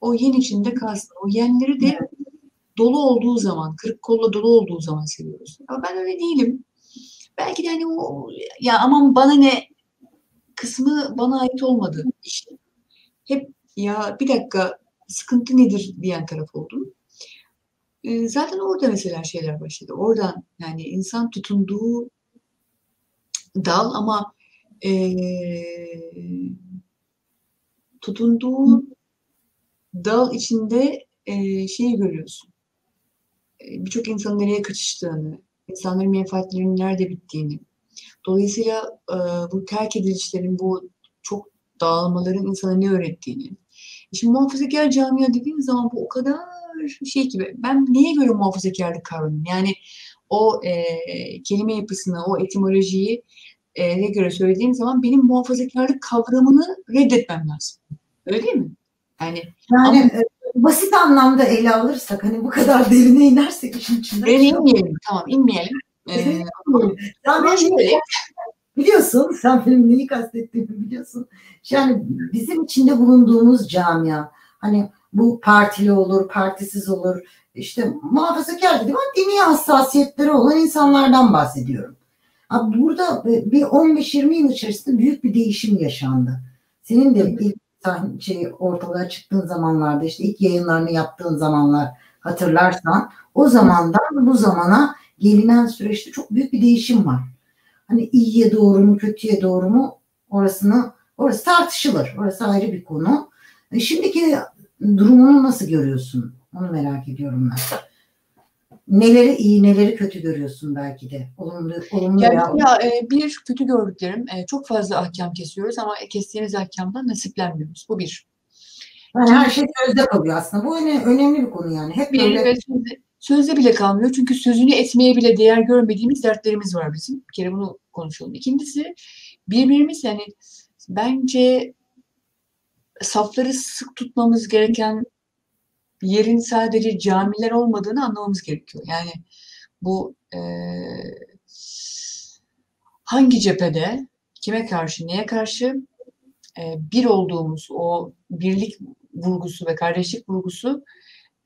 o yen içinde kalsın. O yenleri de dolu olduğu zaman, kırık kolla dolu olduğu zaman seviyoruz. Ama ben öyle değilim. Belki de hani o, ya aman bana ne kısmı bana ait olmadı işte. Hep ya bir dakika sıkıntı nedir diyen taraf oldum. E, zaten orada mesela şeyler başladı. Oradan yani insan tutunduğu dal ama e, tutunduğu dal içinde e, şeyi görüyorsun. E, Birçok insanın nereye kaçıştığını, insanların menfaatlerinin nerede bittiğini. Dolayısıyla e, bu terk edilişlerin, bu çok dağılmaların insana ne öğrettiğini. Şimdi muhafazakar camia dediğim zaman bu o kadar şey gibi. Ben neye göre muhafazakarlık kavramı? Yani o e, kelime yapısını, o etimolojiyi e, ne göre söylediğim zaman benim muhafazakarlık kavramını reddetmem lazım. Öyle değil mi? Yani, yani ama, e, basit anlamda ele alırsak hani bu kadar derine inersek işin içinde. Derine inmeyelim. Tamam inmeyelim. Ee, ama şöyle, biliyorsun sen benim neyi kastettiğimi biliyorsun. Yani bizim içinde bulunduğumuz camia hani bu partili olur, partisiz olur. İşte muhafazakar dedim ama dini hassasiyetleri olan insanlardan bahsediyorum. Burada bir 15-20 yıl içerisinde büyük bir değişim yaşandı. Senin de ilk şey ortalığa çıktığın zamanlarda işte ilk yayınlarını yaptığın zamanlar hatırlarsan o zamandan bu zamana gelinen süreçte çok büyük bir değişim var. Hani iyiye doğru mu kötüye doğru mu orasını orası tartışılır. Orası ayrı bir konu. E, şimdiki durumunu nasıl görüyorsun? Onu merak ediyorum ben neleri iyi neleri kötü görüyorsun belki de olumlu olumlu yani veya ya, e, bir kötü gördüklerim e, çok fazla ahkam kesiyoruz ama kestiğimiz ahkamdan nasiplenmiyoruz. Bu bir. Yani her şey sözde kalıyor aslında. Bu önemli, önemli bir konu yani. Hep bir böyle... sözde bile kalmıyor. Çünkü sözünü etmeye bile değer görmediğimiz dertlerimiz var bizim. Bir kere bunu konuşalım. İkincisi birbirimiz yani bence safları sık tutmamız gereken yerin sadece camiler olmadığını anlamamız gerekiyor. Yani bu e, hangi cephede, kime karşı, neye karşı e, bir olduğumuz o birlik vurgusu ve kardeşlik vurgusu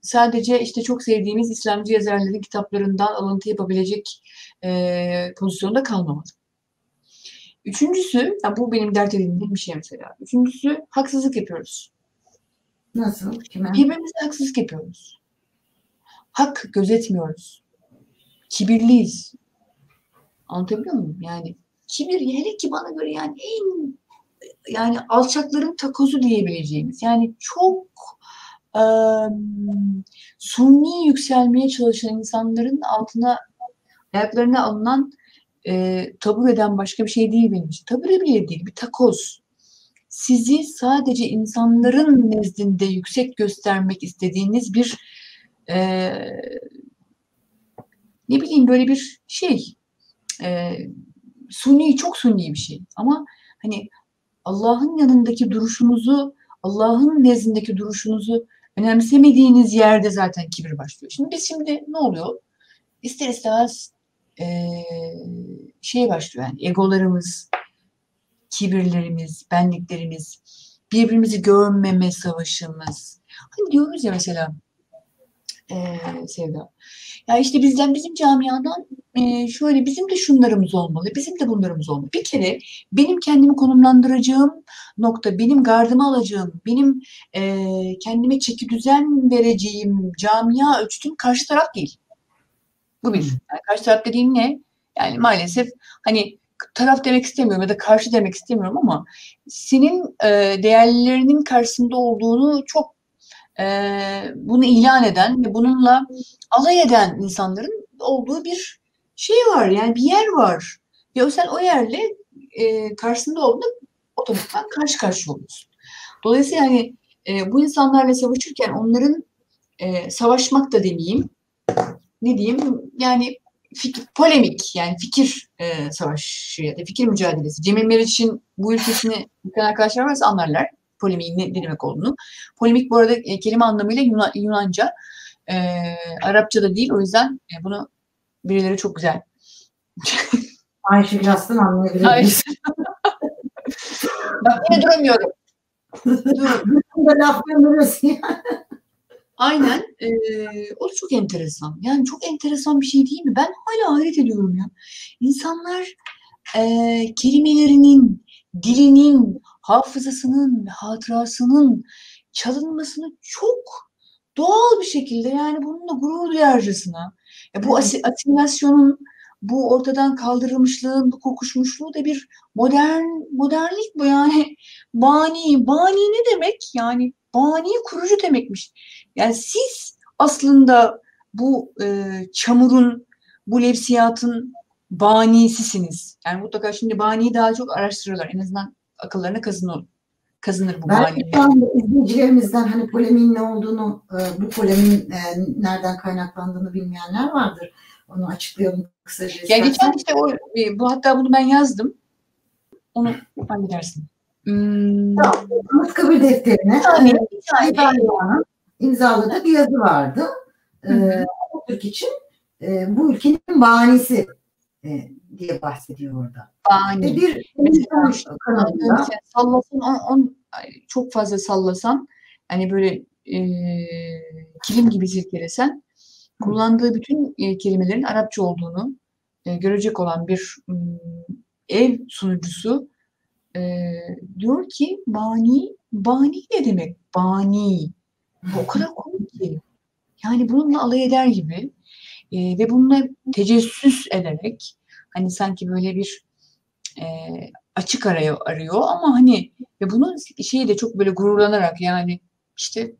sadece işte çok sevdiğimiz İslamcı yazarların kitaplarından alıntı yapabilecek e, pozisyonda kalmamalı. Üçüncüsü, yani bu benim dert edindiğim bir şey mesela. Üçüncüsü haksızlık yapıyoruz. Nasıl? Kime? Birbirimize haksızlık yapıyoruz. Hak gözetmiyoruz. Kibirliyiz. Anlatabiliyor muyum? Yani kibir hele ki bana göre yani en yani alçakların takozu diyebileceğimiz yani çok e, sunni yükselmeye çalışan insanların altına ayaklarına alınan e, tabur eden başka bir şey değil benim için. Tabure bile değil bir takoz sizi sadece insanların nezdinde yüksek göstermek istediğiniz bir e, ne bileyim böyle bir şey e, suni çok suni bir şey ama hani Allah'ın yanındaki duruşunuzu Allah'ın nezdindeki duruşunuzu önemsemediğiniz yerde zaten kibir başlıyor. Şimdi biz şimdi ne oluyor? İster istemez e, şey başlıyor yani egolarımız, kibirlerimiz, benliklerimiz, birbirimizi görmeme savaşımız. Hani diyoruz ya mesela e, Sevda. Ya işte bizden bizim camiadan e, şöyle bizim de şunlarımız olmalı, bizim de bunlarımız olmalı. Bir kere benim kendimi konumlandıracağım nokta, benim gardımı alacağım, benim e, kendime çeki düzen vereceğim camia ölçtüğüm karşı taraf değil. Bu bir. Yani karşı taraf dediğim ne? Yani maalesef hani taraf demek istemiyorum ya da karşı demek istemiyorum ama senin e, değerlerinin karşısında olduğunu çok e, bunu ilan eden ve bununla alay eden insanların olduğu bir şey var yani bir yer var. Ve sen o yerle e, karşısında olduğunda otomatikman karşı karşıya oluyorsun. Dolayısıyla hani e, bu insanlarla savaşırken onların e, savaşmak da demeyeyim. Ne diyeyim? Yani fikir, polemik yani fikir e, savaşı ya da fikir mücadelesi. Cemil Meriç'in bu ülkesini yıkan arkadaşlar varsa anlarlar polemiğin ne, ne demek olduğunu. Polemik bu arada e, kelime anlamıyla Yunan, Yunanca. E, Arapça da değil. O yüzden e, bunu birileri çok güzel. Ayşe Glas'tan anlayabiliriz. Bak yine duramıyorum. Dur. laf gönderiyorsun Aynen. E, o da çok enteresan. Yani çok enteresan bir şey değil mi? Ben hala hayret ediyorum ya. İnsanlar e, kelimelerinin, dilinin, hafızasının, hatırasının çalınmasını çok doğal bir şekilde yani bununla gurur duyarcasına e, bu as asimilasyonun bu ortadan kaldırılmışlığın bu kokuşmuşluğu da bir modern modernlik bu yani bani bani ne demek yani bani kurucu demekmiş yani siz aslında bu e, çamurun bu levsiyatın banisisiniz yani mutlaka şimdi baniyi daha çok araştırıyorlar en azından akıllarına kazınır kazınır bu Belki şu anda izleyicilerimizden hani polemiğin ne olduğunu, e, bu polemiğin e, nereden kaynaklandığını bilmeyenler vardır. Onu açıklayalım kısaca. Ya geçen işte o, e, bu hatta bunu ben yazdım. Onu halledersin. Hmm. Anıtkabir defterine İtalya'nın imzaladığı bir yazı vardı. Ee, Türk için e, bu ülkenin banisi e, diye bahsediyor orada. Bani. Ve bir kanalında sallasan on, on, çok fazla sallasan hani böyle e, kilim gibi silkelesen kullandığı bütün e, kelimelerin Arapça olduğunu e, görecek olan bir e, ev sunucusu e, diyor ki bani, bani ne demek? Bani. O kadar komik ki. Yani bununla alay eder gibi e, ve bununla tecessüs ederek hani sanki böyle bir e, açık arıyor, arıyor ama hani ve bunun şeyi de çok böyle gururlanarak yani işte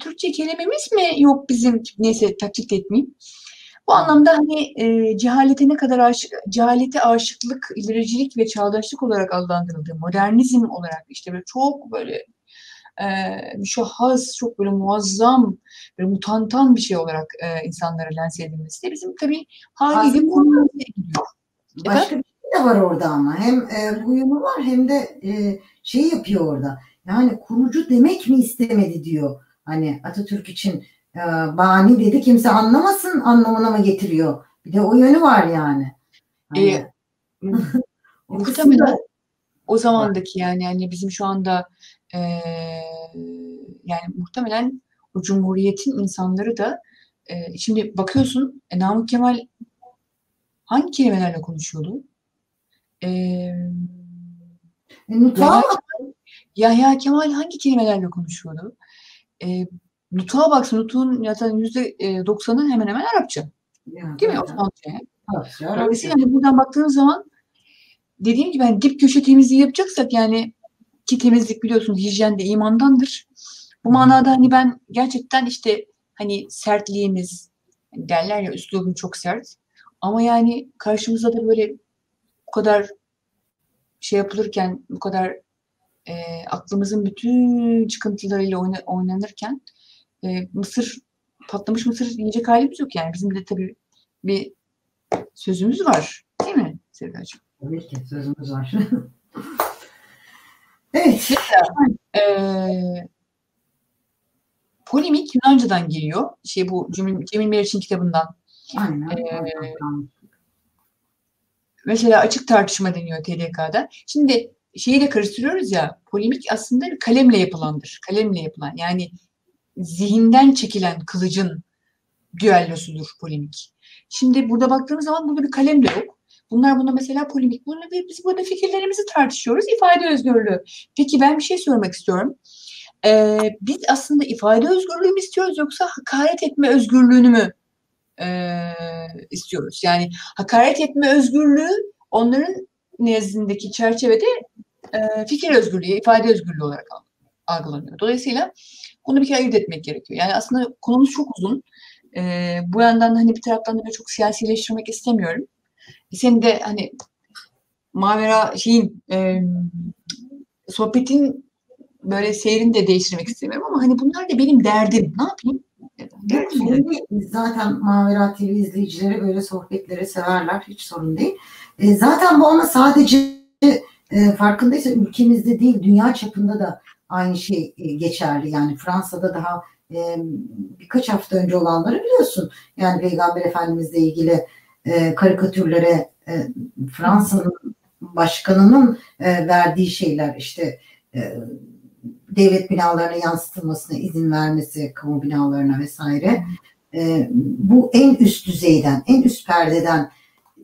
Türkçe kelimemiz mi yok bizim neyse taklit etmeyeyim. Bu anlamda hani e, cehalete ne kadar aşık, cehalete aşıklık, ilericilik ve çağdaşlık olarak adlandırıldığı, modernizm olarak işte böyle çok böyle e, müşahhas, çok böyle muazzam, böyle mutantan bir şey olarak e, insanlara lanse edilmesi de bizim tabii haliyle konumuza gidiyor. Başka bir şey de var orada ama hem e, uyumu var hem de e, şey yapıyor orada. Yani kurucu demek mi istemedi diyor. Hani Atatürk için e, bani dedi kimse anlamasın anlamına mı getiriyor. Bir de o yönü var yani. Hani, e, muhtemelen o zamandaki yani yani bizim şu anda e, yani muhtemelen o cumhuriyetin insanları da e, şimdi bakıyorsun e, Namık Kemal hangi kelimelerle konuşuyordu? E, Yahya, Yahya Kemal hangi kelimelerle konuşuyordu? E, Nutuk'a baksın, Nutuk'un zaten yüzde e, doksanı hemen hemen Arapça. Yani, Değil mi? Osmanlıca. Dolayısıyla yani buradan baktığınız zaman dediğim gibi yani dip köşe temizliği yapacaksak yani ki temizlik biliyorsunuz hijyen de imandandır. Bu manada hani ben gerçekten işte hani sertliğimiz hani derler ya üslubum çok sert. Ama yani karşımıza da böyle bu kadar şey yapılırken bu kadar e, aklımızın bütün çıkıntılarıyla oyna, oynanırken e, mısır patlamış mısır yiyecek halimiz yok yani. Bizim de tabii bir sözümüz var. Değil mi Sevdacığım? Tabii ki sözümüz var. evet. Mesela, e, polemik Yunanca'dan geliyor. Şey bu Cemil, Cemil Meriç'in kitabından. Aynen. Ee, mesela açık tartışma deniyor TDK'da. Şimdi şeyi de karıştırıyoruz ya polemik aslında bir kalemle yapılandır. Kalemle yapılan yani zihinden çekilen kılıcın düellosudur polemik. Şimdi burada baktığımız zaman burada bir kalem de yok. Bunlar buna mesela polemik. Bunu biz burada fikirlerimizi tartışıyoruz. İfade özgürlüğü. Peki ben bir şey sormak istiyorum. Ee, biz aslında ifade özgürlüğü mü istiyoruz yoksa hakaret etme özgürlüğünü mü e, istiyoruz? Yani hakaret etme özgürlüğü onların nezdindeki çerçevede e, fikir özgürlüğü, ifade özgürlüğü olarak algılanıyor. Dolayısıyla bunu bir kere ayırt etmek gerekiyor. Yani aslında konumuz çok uzun. E, bu yandan hani bir taraftan da çok siyasileştirmek istemiyorum. Senin de hani Mavera şeyin e, sohbetin böyle seyrini de değiştirmek istemiyorum ama hani bunlar da benim derdim. Ne yapayım? Evet, zaten Mavera TV izleyicileri böyle sohbetleri severler. Hiç sorun değil. E, zaten bu ama sadece e, farkındaysa ülkemizde değil dünya çapında da aynı şey e, geçerli. Yani Fransa'da daha e, birkaç hafta önce olanları biliyorsun. Yani Peygamber Efendimizle ilgili e, karikatürlere Fransa'nın başkanının verdiği şeyler işte devlet binalarına yansıtılmasına izin vermesi, kamu binalarına vesaire. Bu en üst düzeyden, en üst perdeden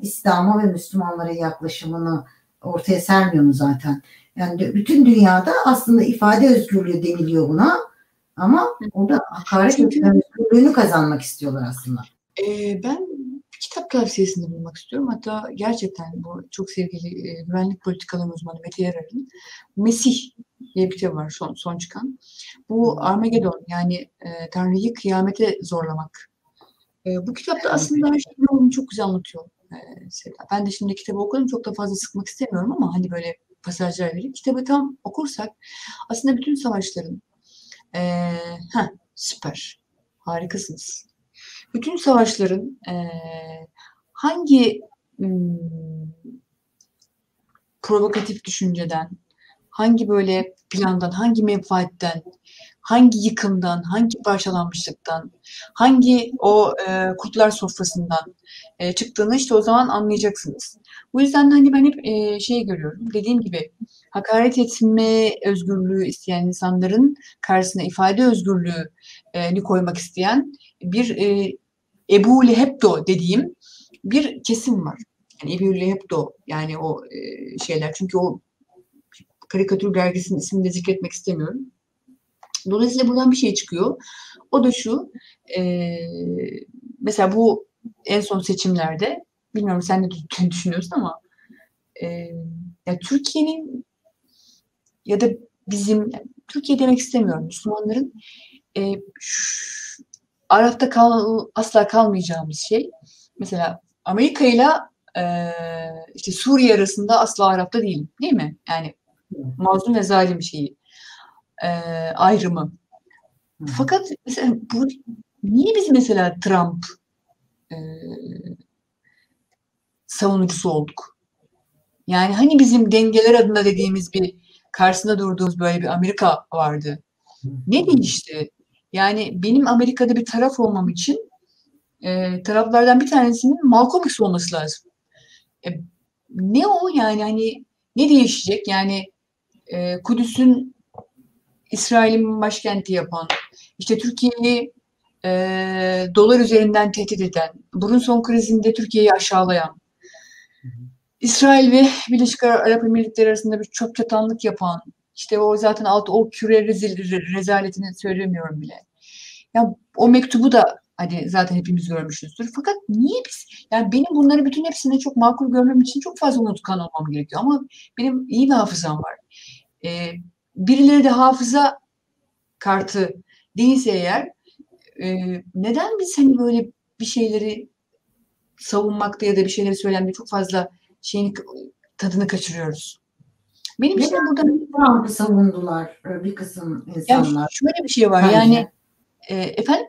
İslam'a ve Müslümanlara yaklaşımını ortaya sermiyor mu zaten? Yani bütün dünyada aslında ifade özgürlüğü deniliyor buna ama orada hakaret özgürlüğünü kazanmak istiyorlar aslında. E, ben kitap tavsiyesinde bulunmak istiyorum. Hatta gerçekten bu çok sevgili e, güvenlik politikaları uzmanı Mete Yarar'ın Mesih diye bir kitap var son, son çıkan. Bu Armageddon yani e, Tanrı'yı kıyamete zorlamak. E, bu kitapta aslında her çok güzel anlatıyor. E, ben de şimdi kitabı okudum çok da fazla sıkmak istemiyorum ama hani böyle pasajlar verip kitabı tam okursak aslında bütün savaşların e, heh, süper harikasınız. Bütün savaşların e, hangi m, provokatif düşünceden, hangi böyle plandan, hangi menfaatten, hangi yıkımdan, hangi parçalanmışlıktan, hangi o e, kurtlar sofrasından e, çıktığını işte o zaman anlayacaksınız. Bu yüzden de hani ben hep e, şey görüyorum. Dediğim gibi hakaret etme özgürlüğü isteyen insanların karşısına ifade özgürlüğünü koymak isteyen bir e, Ebu Lehebdo dediğim bir kesim var. Yani Ebu Lehebdo yani o e, şeyler. Çünkü o karikatür dergisinin ismini de zikretmek istemiyorum. Dolayısıyla buradan bir şey çıkıyor. O da şu, e, mesela bu en son seçimlerde, bilmiyorum sen ne düşünüyorsun ama e, ya Türkiye'nin ya da bizim, Türkiye demek istemiyorum, Müslümanların e, şu, Araf'ta kal, asla kalmayacağımız şey, mesela Amerika ile işte Suriye arasında asla Araf'ta değilim, değil mi? Yani mazlum ve zalim şeyi e, ayrımı. Fakat mesela bu niye biz mesela Trump e, savunucusu olduk? Yani hani bizim dengeler adına dediğimiz bir karşısında durduğumuz böyle bir Amerika vardı. Ne değişti? Yani benim Amerika'da bir taraf olmam için e, taraflardan bir tanesinin Malcolm X olması lazım. E, ne o yani hani ne değişecek? Yani e, Kudüs'ün İsrail'in başkenti yapan, işte Türkiye'yi e, dolar üzerinden tehdit eden, bunun son krizinde Türkiye'yi aşağılayan, İsrail ve Birleşik Arap Emirlikleri arasında bir çöp çatanlık yapan, işte o zaten alt o küre rezil, rezaletini söylemiyorum bile. Ya o mektubu da hani zaten hepimiz görmüşüzdür. Fakat niye biz yani benim bunları bütün hepsini çok makul görmem için çok fazla unutkan olmam gerekiyor ama benim iyi bir hafızam var. Ee, birileri de hafıza kartı değilse eğer e, neden biz hani böyle bir şeyleri savunmakta ya da bir şeyleri söylemde çok fazla şeyin tadını kaçırıyoruz? Benim için burada Trump'ı savundular e, bir kısım insanlar. Yani şöyle bir şey var Bence. yani e, efendim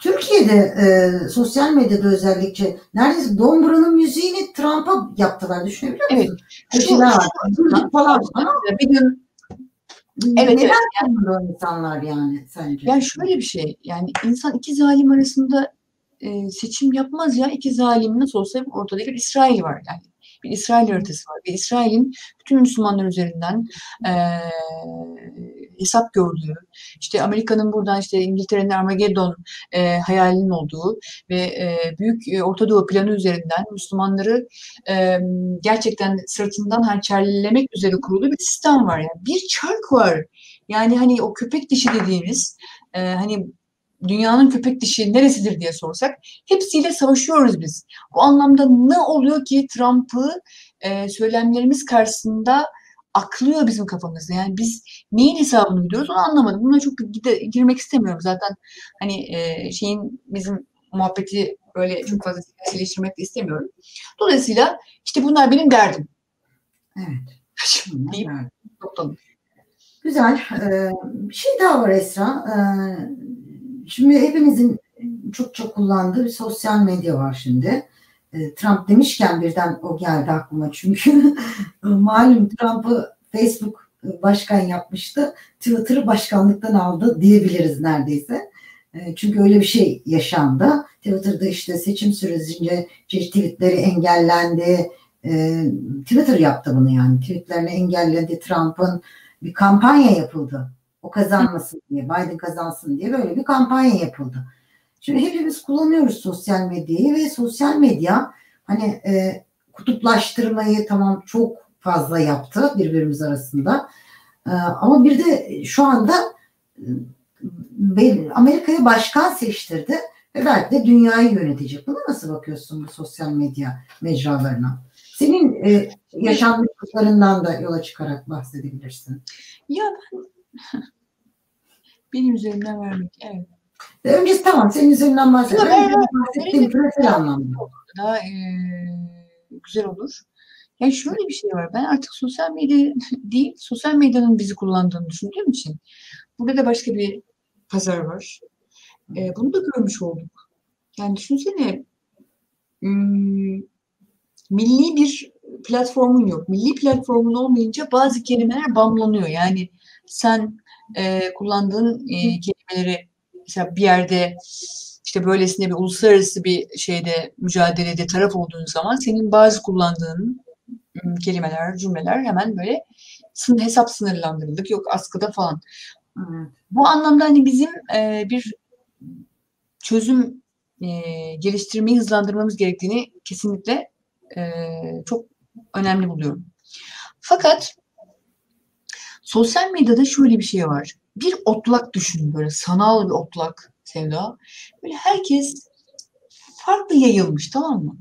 Türkiye'de e, sosyal medyada özellikle neredeyse Dombra'nın müziğini Trump'a yaptılar düşünebiliyor musun? Evet. Şu, şu, falan ama bir gün Evet, Neden evet. Yani, insanlar yani sence? Yani şöyle bir şey. Yani insan iki zalim arasında e, seçim yapmaz ya. İki zalim nasıl olsa ortada bir İsrail var yani bir İsrail haritası var. Ve İsrail'in bütün Müslümanlar üzerinden e, hesap gördüğü, işte Amerika'nın buradan işte İngiltere'nin Armageddon e, hayalinin olduğu ve e, büyük e, Orta Doğu planı üzerinden Müslümanları e, gerçekten sırtından hançerlemek üzere kurulu bir sistem var. Yani bir çark var. Yani hani o köpek dişi dediğimiz e, hani dünyanın köpek dişi neresidir diye sorsak hepsiyle savaşıyoruz biz. Bu anlamda ne oluyor ki Trump'ı e, söylemlerimiz karşısında aklıyor bizim kafamızda. Yani biz neyin hesabını biliyoruz onu anlamadım. Buna çok gide, girmek istemiyorum. Zaten hani e, şeyin bizim muhabbeti böyle çok fazla siyasileştirmek de istemiyorum. Dolayısıyla işte bunlar benim derdim. Evet. Şimdi deyip Güzel. Ee, bir şey daha var Esra. Ee, şimdi hepimizin çok çok kullandığı bir sosyal medya var şimdi. Ee, Trump demişken birden o geldi aklıma çünkü malum Trump'ı Facebook başkan yapmıştı. Twitter'ı başkanlıktan aldı diyebiliriz neredeyse. Çünkü öyle bir şey yaşandı. Twitter'da işte seçim sürecince tweetleri engellendi. Twitter yaptı bunu yani. Tweetlerini engelledi Trump'ın bir kampanya yapıldı. O kazanmasın diye, Biden kazansın diye böyle bir kampanya yapıldı. Şimdi hepimiz kullanıyoruz sosyal medyayı ve sosyal medya hani e, kutuplaştırmayı tamam çok fazla yaptı birbirimiz arasında. E, ama bir de şu anda e, Amerika'ya başkan seçtirdi ve belki de dünyayı yönetecek. Buna nasıl bakıyorsun bu sosyal medya mecralarına? Senin e, yaşanmışlıklarından da yola çıkarak bahsedebilirsin. Ya ben benim üzerimden vermek, evet. Öncesi tamam senin üzerinden bahsedelim. Ben bahsettiğim küresel anlamda. Daha e, güzel olur. Yani şöyle bir şey var. Ben artık sosyal medya değil, sosyal medyanın bizi kullandığını düşündüğüm için burada da başka bir pazar var. E, bunu da görmüş olduk. Yani düşünsene hmm, milli bir platformun yok. Milli platformun olmayınca bazı kelimeler bamlanıyor. Yani sen e, kullandığın e, kelimeleri mesela bir yerde işte böylesine bir uluslararası bir şeyde mücadelede taraf olduğun zaman senin bazı kullandığın kelimeler, cümleler hemen böyle hesap sınırlandırıldık. Yok askıda falan. Bu anlamda hani bizim e, bir çözüm e, geliştirmeyi hızlandırmamız gerektiğini kesinlikle e, çok önemli buluyorum. Fakat sosyal medyada şöyle bir şey var. Bir otlak düşün böyle sanal bir otlak Sevda. Böyle herkes farklı yayılmış tamam mı?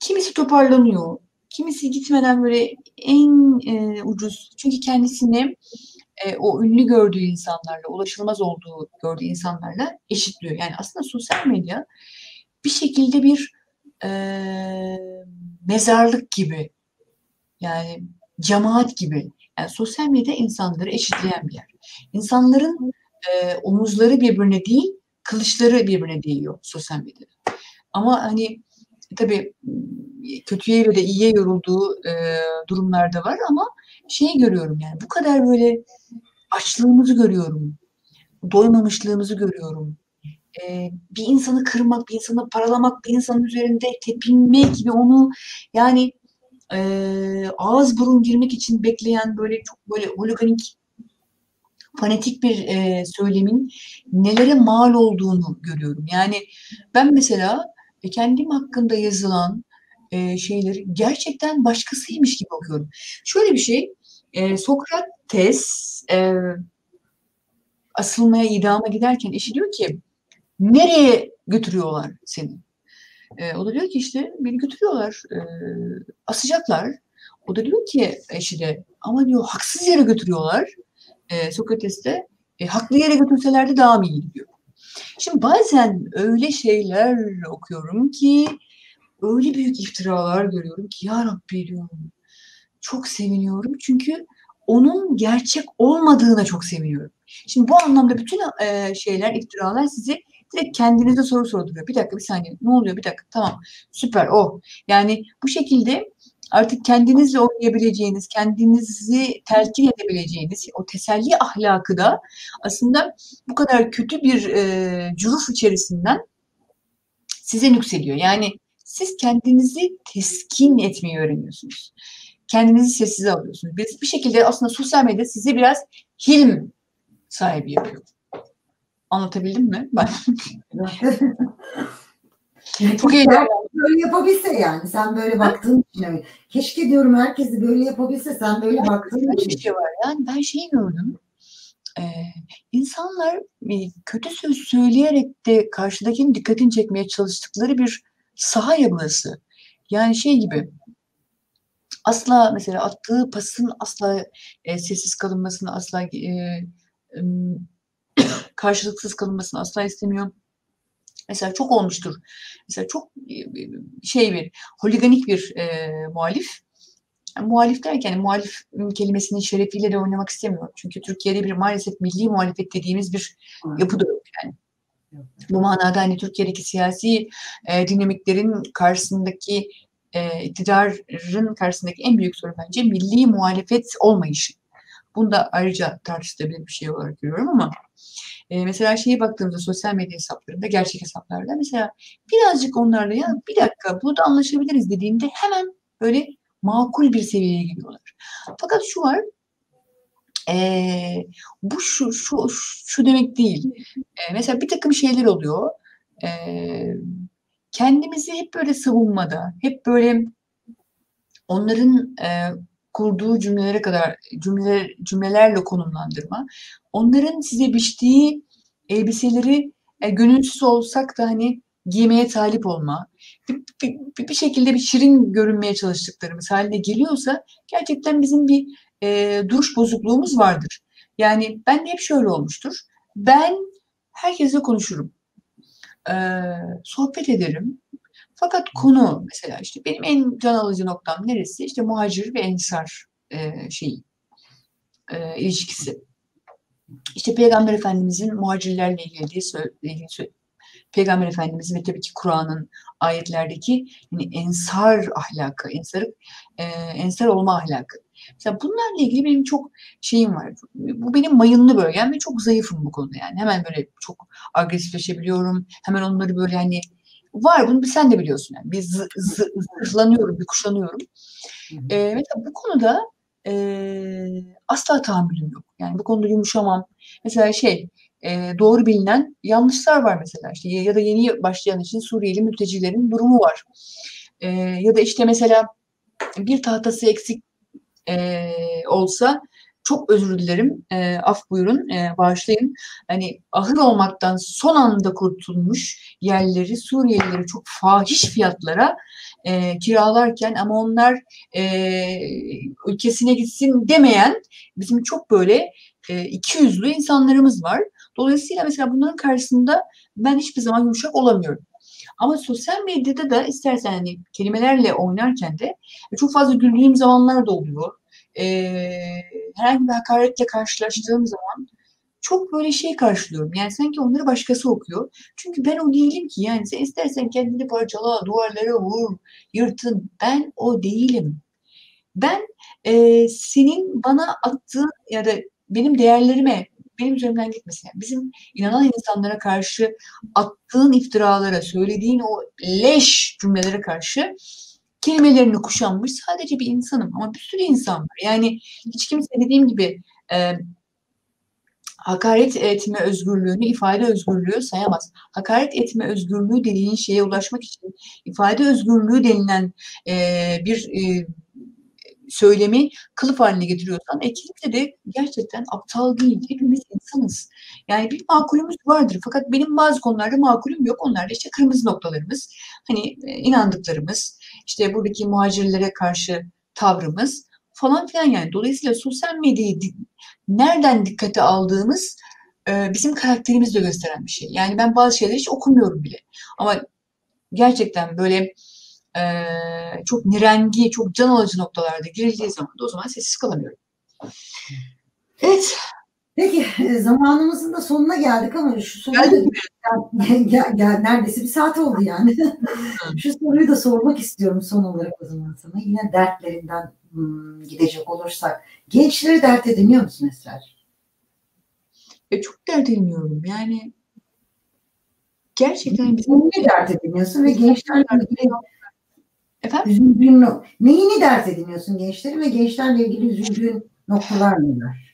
Kimisi toparlanıyor. Kimisi gitmeden böyle en e, ucuz. Çünkü kendisini e, o ünlü gördüğü insanlarla, ulaşılmaz olduğu gördüğü insanlarla eşitliyor. Yani aslında sosyal medya bir şekilde bir e, mezarlık gibi yani cemaat gibi yani sosyal medya insanları eşitleyen bir yer. İnsanların e, omuzları birbirine değil kılıçları birbirine değiyor sosyal medyada. Ama hani tabii kötüye ve de iyiye yorulduğu e, durumlarda var ama şey görüyorum yani bu kadar böyle açlığımızı görüyorum. Doymamışlığımızı görüyorum e, bir insanı kırmak, bir insanı paralamak, bir insanın üzerinde tepinmek gibi onu yani e, ağız burun girmek için bekleyen böyle çok böyle holiganik fanatik bir e, söylemin nelere mal olduğunu görüyorum. Yani ben mesela e, kendim hakkında yazılan e, şeyleri gerçekten başkasıymış gibi okuyorum. Şöyle bir şey, e, Sokrates e, asılmaya, idama giderken eşi diyor ki Nereye götürüyorlar seni? E, o da diyor ki işte beni götürüyorlar, e, asacaklar. O da diyor ki eşi de ama diyor haksız yere götürüyorlar. E, Sokrates e, haklı yere götürselerdi daha mı iyi diyor. Şimdi bazen öyle şeyler okuyorum ki öyle büyük iftiralar görüyorum ki ya Rabbi diyorum. Çok seviniyorum çünkü onun gerçek olmadığına çok seviniyorum. Şimdi bu anlamda bütün e, şeyler, iftiralar sizi Direkt kendinize soru sorduruyor. Bir dakika bir saniye ne oluyor bir dakika tamam süper o. Oh. Yani bu şekilde artık kendinizle oynayabileceğiniz, kendinizi telkin edebileceğiniz o teselli ahlakı da aslında bu kadar kötü bir e, cüruf içerisinden size nüksediyor. Yani siz kendinizi teskin etmeyi öğreniyorsunuz. Kendinizi sessize alıyorsunuz. Biz bir şekilde aslında sosyal medya sizi biraz hilm sahibi yapıyor. Anlatabildim mi? Ben. Çok heyecanlı. Böyle yapabilse yani. Sen böyle baktığın için. Keşke diyorum herkes de böyle yapabilse. Sen böyle baktığın için. Bir şey var. Yani ben şeyi gördüm. Ee, insanlar e, kötü söz söyleyerek de karşıdakinin dikkatini çekmeye çalıştıkları bir saha ya burası. Yani şey gibi asla mesela attığı pasın asla e, sessiz kalınmasını asla e, e, karşılıksız kalınmasını asla istemiyor. Mesela çok olmuştur. Mesela çok e, şey bir holiganik bir e, muhalif Yani muhalif derken muhalif kelimesinin şerefiyle de oynamak istemiyorum. Çünkü Türkiye'de bir maalesef milli muhalefet dediğimiz bir yapı da yok yani. Bu manada hani Türkiye'deki siyasi e, dinamiklerin karşısındaki e, iktidarın karşısındaki en büyük sorun bence milli muhalefet olmayışı. Bunu da ayrıca tartışılabilir bir şey olarak görüyorum ama e, mesela şeye baktığımızda sosyal medya hesaplarında, gerçek hesaplarda mesela birazcık onlarla ya bir dakika burada anlaşabiliriz dediğimde hemen böyle makul bir seviyeye geliyorlar. Fakat şu var, e, bu şu, şu, şu demek değil. E, mesela bir takım şeyler oluyor. E, kendimizi hep böyle savunmada, hep böyle onların e, kurduğu cümlelere kadar cümleler, cümlelerle konumlandırma, onların size biçtiği elbiseleri e, gönülsüz olsak da hani giymeye talip olma, bir, bir, bir şekilde bir şirin görünmeye çalıştıklarımız haline geliyorsa gerçekten bizim bir e, duruş bozukluğumuz vardır. Yani ben de hep şöyle olmuştur. Ben herkesle konuşurum. E, sohbet ederim. Fakat konu mesela işte benim en can alıcı noktam neresi? İşte muhacir ve ensar e, şeyi, e, ilişkisi. İşte Peygamber Efendimizin muhacirlerle ilgili, ilgili Peygamber Efendimizin ve tabii ki Kur'an'ın ayetlerdeki yani ensar ahlakı, ensar, e, ensar olma ahlakı. Mesela bunlarla ilgili benim çok şeyim var. Bu benim mayınlı bölgem ve çok zayıfım bu konuda yani. Hemen böyle çok agresifleşebiliyorum. Hemen onları böyle hani var bunu sen de biliyorsun yani. Bir zı, zı, zırhlanıyorum, bir kuşanıyorum. Ee, mesela bu konuda e, asla tahammülüm yok. Yani bu konuda yumuşamam. Mesela şey e, doğru bilinen yanlışlar var mesela işte ya da yeni başlayan için Suriyeli mültecilerin durumu var. E, ya da işte mesela bir tahtası eksik e, olsa çok özür dilerim, e, af buyurun, e, bağışlayın. Hani ahır olmaktan son anda kurtulmuş yerleri Suriyelileri çok fahiş fiyatlara e, kiralarken ama onlar e, ülkesine gitsin demeyen bizim çok böyle e, iki yüzlü insanlarımız var. Dolayısıyla mesela bunların karşısında ben hiçbir zaman yumuşak olamıyorum. Ama sosyal medyada da istersen hani kelimelerle oynarken de çok fazla güldüğüm zamanlar da oluyor e, herhangi bir hakaretle karşılaştığım zaman çok böyle şey karşılıyorum. Yani sanki onları başkası okuyor. Çünkü ben o değilim ki. Yani sen istersen kendini parçala, duvarlara vur, yırtın. Ben o değilim. Ben e, senin bana attığın ya da benim değerlerime, benim üzerimden gitmesin. Yani bizim inanan insanlara karşı attığın iftiralara, söylediğin o leş cümlelere karşı kelimelerini kuşanmış sadece bir insanım ama bir sürü insan var. Yani hiç kimse dediğim gibi e, hakaret etme özgürlüğünü ifade özgürlüğü sayamaz. Hakaret etme özgürlüğü dediğin şeye ulaşmak için ifade özgürlüğü denilen e, bir e, söylemi kılıf haline getiriyorsan e, kimse de gerçekten aptal değil. Hepimiz insanız. Yani bir makulümüz vardır. Fakat benim bazı konularda makulüm yok. Onlar da işte kırmızı noktalarımız. Hani e, inandıklarımız, işte buradaki muhacirlere karşı tavrımız falan filan yani. Dolayısıyla sosyal medyayı nereden dikkate aldığımız e, bizim karakterimizi de gösteren bir şey. Yani ben bazı şeyleri hiç okumuyorum bile. Ama gerçekten böyle e, çok nirengi, çok can alıcı noktalarda girildiği zaman da o zaman sessiz kalamıyorum. Evet. Peki e, zamanımızın da sonuna geldik ama şu soruyu da gel, gel, gel, neredeyse bir saat oldu yani. şu soruyu da sormak istiyorum son olarak o zaman sana. Yine dertlerinden hmm, gidecek olursak. Gençleri dert ediniyor musun Esrar? E, çok dert ediniyorum. Yani gerçekten bizim... Ne dert ediniyorsun ve gençlerle ilgili Efendim? Üzüldüğün, neyini dert ediniyorsun gençleri ve gençlerle ilgili üzüldüğün noktalar neler?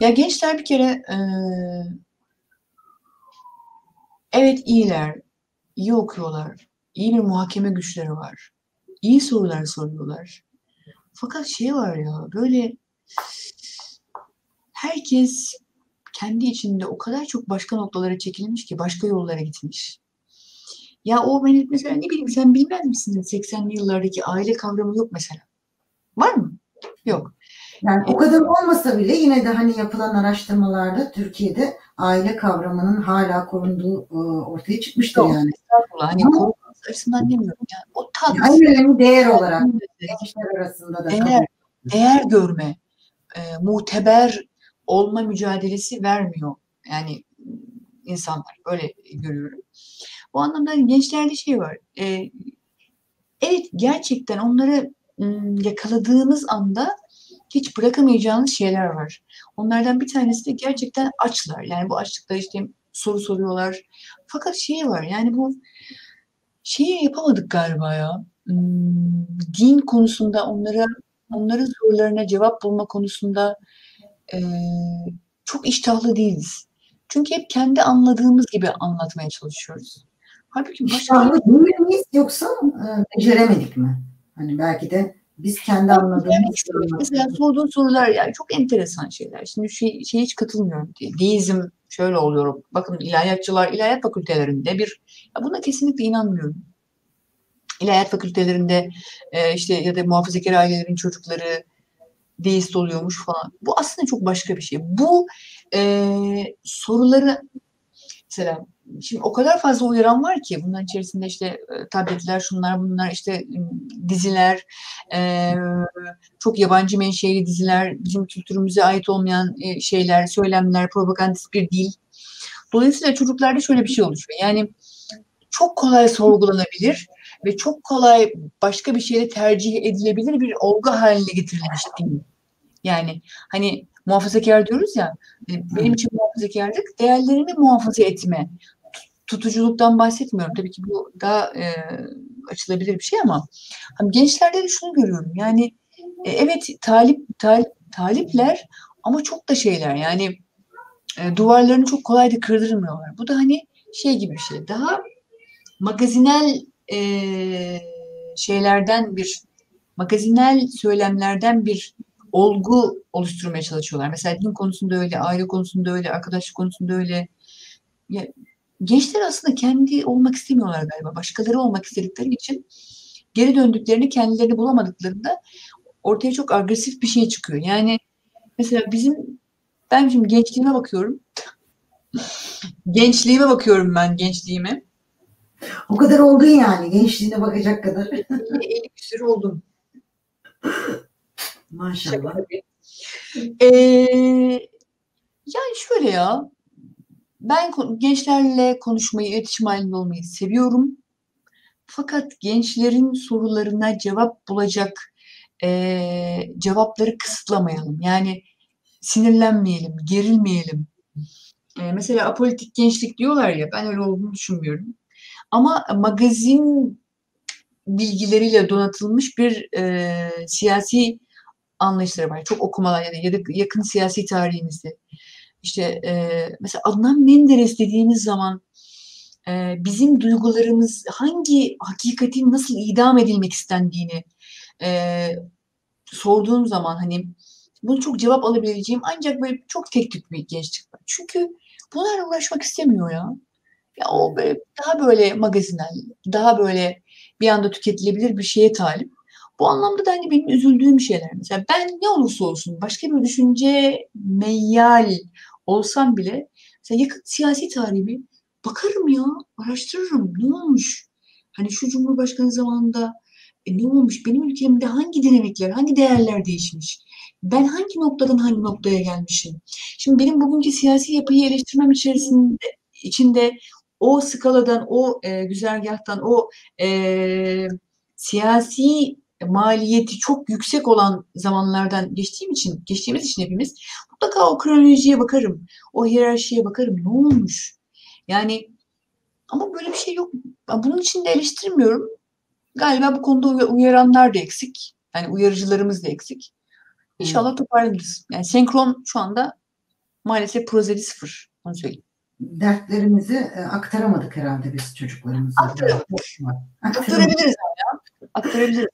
Ya gençler bir kere e, evet iyiler, iyi okuyorlar, iyi bir muhakeme güçleri var, iyi sorular soruyorlar. Fakat şey var ya böyle herkes kendi içinde o kadar çok başka noktalara çekilmiş ki başka yollara gitmiş. Ya o benim mesela ne bileyim sen bilmez misin 80'li yıllardaki aile kavramı yok mesela. Var mı? Yok. Yani o kadar olmasa bile yine de hani yapılan araştırmalarda Türkiye'de aile kavramının hala korunduğu e, ortaya çıkmıştır Yok, yani. Hani korunmasa açısından demiyorum. Yani o tat. En önemli değer olarak gençler arasında da. Değer, değer görme, e, muteber olma mücadelesi vermiyor. Yani insanlar öyle görüyorum. Bu anlamda gençlerde şey var. E, evet gerçekten onları yakaladığınız anda hiç bırakamayacağınız şeyler var. Onlardan bir tanesi de gerçekten açlar. Yani bu açlıkta işte soru soruyorlar. Fakat şey var yani bu şeyi yapamadık galiba ya. Hmm, din konusunda onlara onların sorularına cevap bulma konusunda e, çok iştahlı değiliz. Çünkü hep kendi anladığımız gibi anlatmaya çalışıyoruz. Halbuki başka... İştahlı değil miyiz yoksa e, beceremedik mi? Hani belki de biz kendi anladığımız Mesela sorduğun sorular yani çok enteresan şeyler. Şimdi şey, şey hiç katılmıyorum. Deizm şöyle oluyor. Bakın ilahiyatçılar ilahiyat fakültelerinde bir ya buna kesinlikle inanmıyorum. İlahiyat fakültelerinde e, işte ya da muhafazakar ailelerin çocukları deist oluyormuş falan. Bu aslında çok başka bir şey. Bu e, soruları mesela şimdi o kadar fazla uyaran var ki bunların içerisinde işte e, tabletler, şunlar bunlar işte diziler, e, çok yabancı menşeli diziler, bizim kültürümüze ait olmayan e, şeyler, söylemler, propagandist bir dil. Dolayısıyla çocuklarda şöyle bir şey oluşuyor. Yani çok kolay sorgulanabilir ve çok kolay başka bir şeyle tercih edilebilir bir olgu haline getirilmiş değil. Yani hani muhafazakar diyoruz ya benim için muhafazakarlık değerlerimi muhafaza etme. Tutuculuktan bahsetmiyorum. Tabii ki bu daha e, açılabilir bir şey ama hani gençlerde de şunu görüyorum. Yani e, evet talip, talip talipler ama çok da şeyler yani e, duvarlarını çok kolay da kırdırmıyorlar. Bu da hani şey gibi bir şey. Daha magazinel e, şeylerden bir magazinel söylemlerden bir olgu oluşturmaya çalışıyorlar. Mesela din konusunda öyle, aile konusunda öyle, arkadaşlık konusunda öyle. Ya, gençler aslında kendi olmak istemiyorlar galiba. Başkaları olmak istedikleri için geri döndüklerini kendilerini bulamadıklarında ortaya çok agresif bir şey çıkıyor. Yani mesela bizim ben şimdi gençliğime bakıyorum. gençliğime bakıyorum ben gençliğime. O kadar oldun yani gençliğine bakacak kadar. 50 küsur oldum. Maşallah. Ee, yani şöyle ya ben gençlerle konuşmayı, iletişim halinde olmayı seviyorum. Fakat gençlerin sorularına cevap bulacak e, cevapları kısıtlamayalım. Yani sinirlenmeyelim, gerilmeyelim. E, mesela apolitik gençlik diyorlar ya ben öyle olduğunu düşünmüyorum. Ama magazin bilgileriyle donatılmış bir e, siyasi anlayışları var. Çok okumalar ya da yakın siyasi tarihimizde. İşte e, mesela Adnan Menderes dediğimiz zaman e, bizim duygularımız hangi hakikatin nasıl idam edilmek istendiğini e, sorduğum zaman hani bunu çok cevap alabileceğim ancak böyle çok tek tük bir gençlik var. Çünkü bunlarla uğraşmak istemiyor ya. Ya o böyle daha böyle magazinel, daha böyle bir anda tüketilebilir bir şeye talip. Bu anlamda da hani benim üzüldüğüm şeyler. Mesela ben ne olursa olsun başka bir düşünce meyyal olsam bile mesela yakın siyasi tarihi bakarım ya, araştırırım. Ne olmuş? Hani şu Cumhurbaşkanı zamanında e, ne olmuş? Benim ülkemde hangi dinamikler, hangi değerler değişmiş? Ben hangi noktadan hangi noktaya gelmişim? Şimdi benim bugünkü siyasi yapıyı eleştirmem içerisinde içinde o skaladan, o e, güzergahtan, o e, siyasi maliyeti çok yüksek olan zamanlardan geçtiğim için, geçtiğimiz için hepimiz mutlaka o kronolojiye bakarım. O hiyerarşiye bakarım. Ne olmuş? Yani ama böyle bir şey yok. Bunun için de eleştirmiyorum. Galiba bu konuda uyaranlar da eksik. Yani uyarıcılarımız da eksik. İnşallah toparlanırız. Yani senkron şu anda maalesef prozeli sıfır. Onu söyleyeyim. Dertlerimizi e, aktaramadık herhalde biz çocuklarımıza. Aktarabiliriz. Aktarabiliriz. Aktarabiliriz.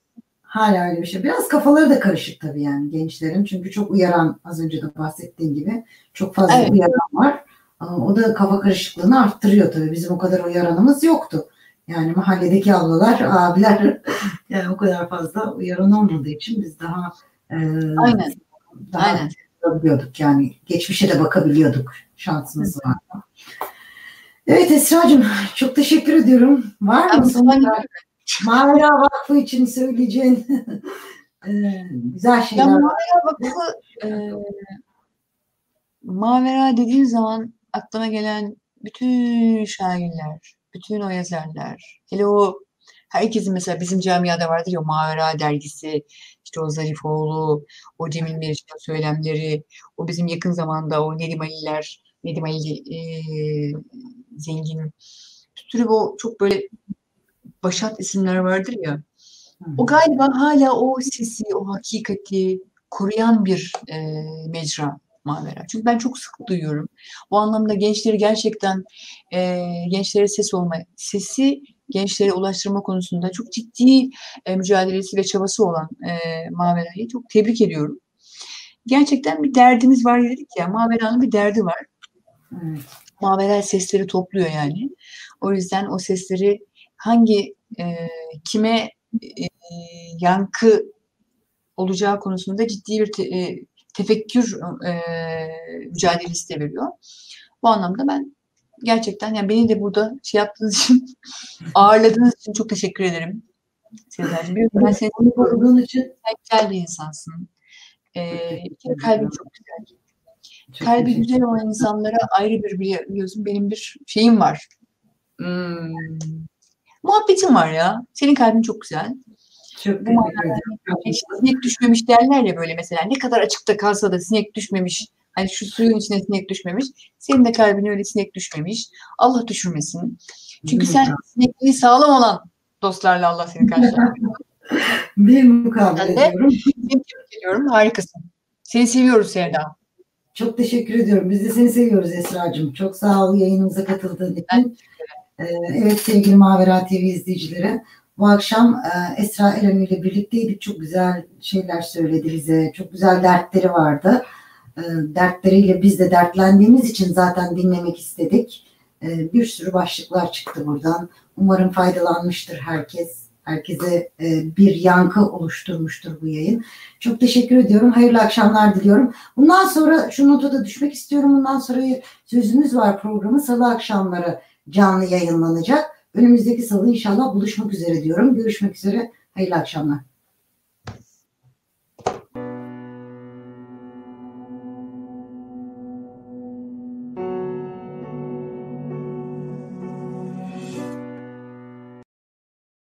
Hala öyle bir şey. Biraz kafaları da karışık tabii yani gençlerin. Çünkü çok uyaran az önce de bahsettiğim gibi çok fazla evet. uyaran var. O da kafa karışıklığını arttırıyor tabii. Bizim o kadar uyaranımız yoktu. Yani mahalledeki ablalar, abiler yani o kadar fazla uyaran olmadığı için biz daha e, Aynen. daha Aynen. yani geçmişe de bakabiliyorduk şansımız var. Evet Esra'cığım çok teşekkür ediyorum. Var mı sonunda Mavera Vakfı için söyleyeceğin e, güzel şeyler ya? Mavera Vakfı e, Mavera dediğim zaman aklıma gelen bütün şairler, bütün o yazarlar, hele o herkesin mesela bizim camiada vardır ya Mavera dergisi, işte o Zarifoğlu, o Cemil Meriç'in söylemleri, o bizim yakın zamanda o Nedim Ali'ler, Nedim Ali e, Zengin, bir sürü o çok böyle başat isimler vardır ya. O galiba hala o sesi, o hakikati koruyan bir e, mecra Mavera. Çünkü ben çok sık duyuyorum. Bu anlamda gençleri gerçekten e, gençlere ses olma, sesi gençlere ulaştırma konusunda çok ciddi e, mücadelesi ve çabası olan e, Mavera'yı çok tebrik ediyorum. Gerçekten bir derdimiz var dedik ya. Mavera'nın bir derdi var. Evet. Mavera sesleri topluyor yani. O yüzden o sesleri hangi e, kime e, yankı olacağı konusunda ciddi bir te, e, tefekkür e, mücadelesi de veriyor. Bu anlamda ben gerçekten yani beni de burada şey yaptığınız için ağırladığınız için çok teşekkür ederim. Sezer'cim. Ben seni koruduğun için güzel bir insansın. Ee, kalbin çok güzel. Çok Kalbi güzel olan insanlara ayrı bir biliyorsun benim bir şeyim var. Hmm. Muhabbetim var ya. Senin kalbin çok güzel. Çok Bu işte sinek düşmemiş derler ya böyle mesela ne kadar açıkta kalsa da sinek düşmemiş. Hani şu suyun içine sinek düşmemiş. Senin de kalbine öyle sinek düşmemiş. Allah düşürmesin. Çünkü sen sinekliği sağlam olan dostlarla Allah seni karşılar. Bir mukabele ediyorum. Seni ediyorum. Harikasın. Seni seviyoruz Sevda. Çok teşekkür ediyorum. Biz de seni seviyoruz Esra'cığım. Çok sağ ol yayınımıza katıldığın için. Ee, evet sevgili Mavera TV izleyicileri. Bu akşam e, Esra Erenü ile birlikteydik. Çok güzel şeyler söyledi bize. Çok güzel dertleri vardı. E, dertleriyle biz de dertlendiğimiz için zaten dinlemek istedik. E, bir sürü başlıklar çıktı buradan. Umarım faydalanmıştır herkes. Herkese e, bir yankı oluşturmuştur bu yayın. Çok teşekkür ediyorum. Hayırlı akşamlar diliyorum. Bundan sonra şu notu da düşmek istiyorum. Bundan sonra sözümüz var programı. Salı akşamları canlı yayınlanacak. Önümüzdeki salı inşallah buluşmak üzere diyorum. Görüşmek üzere. Hayırlı akşamlar.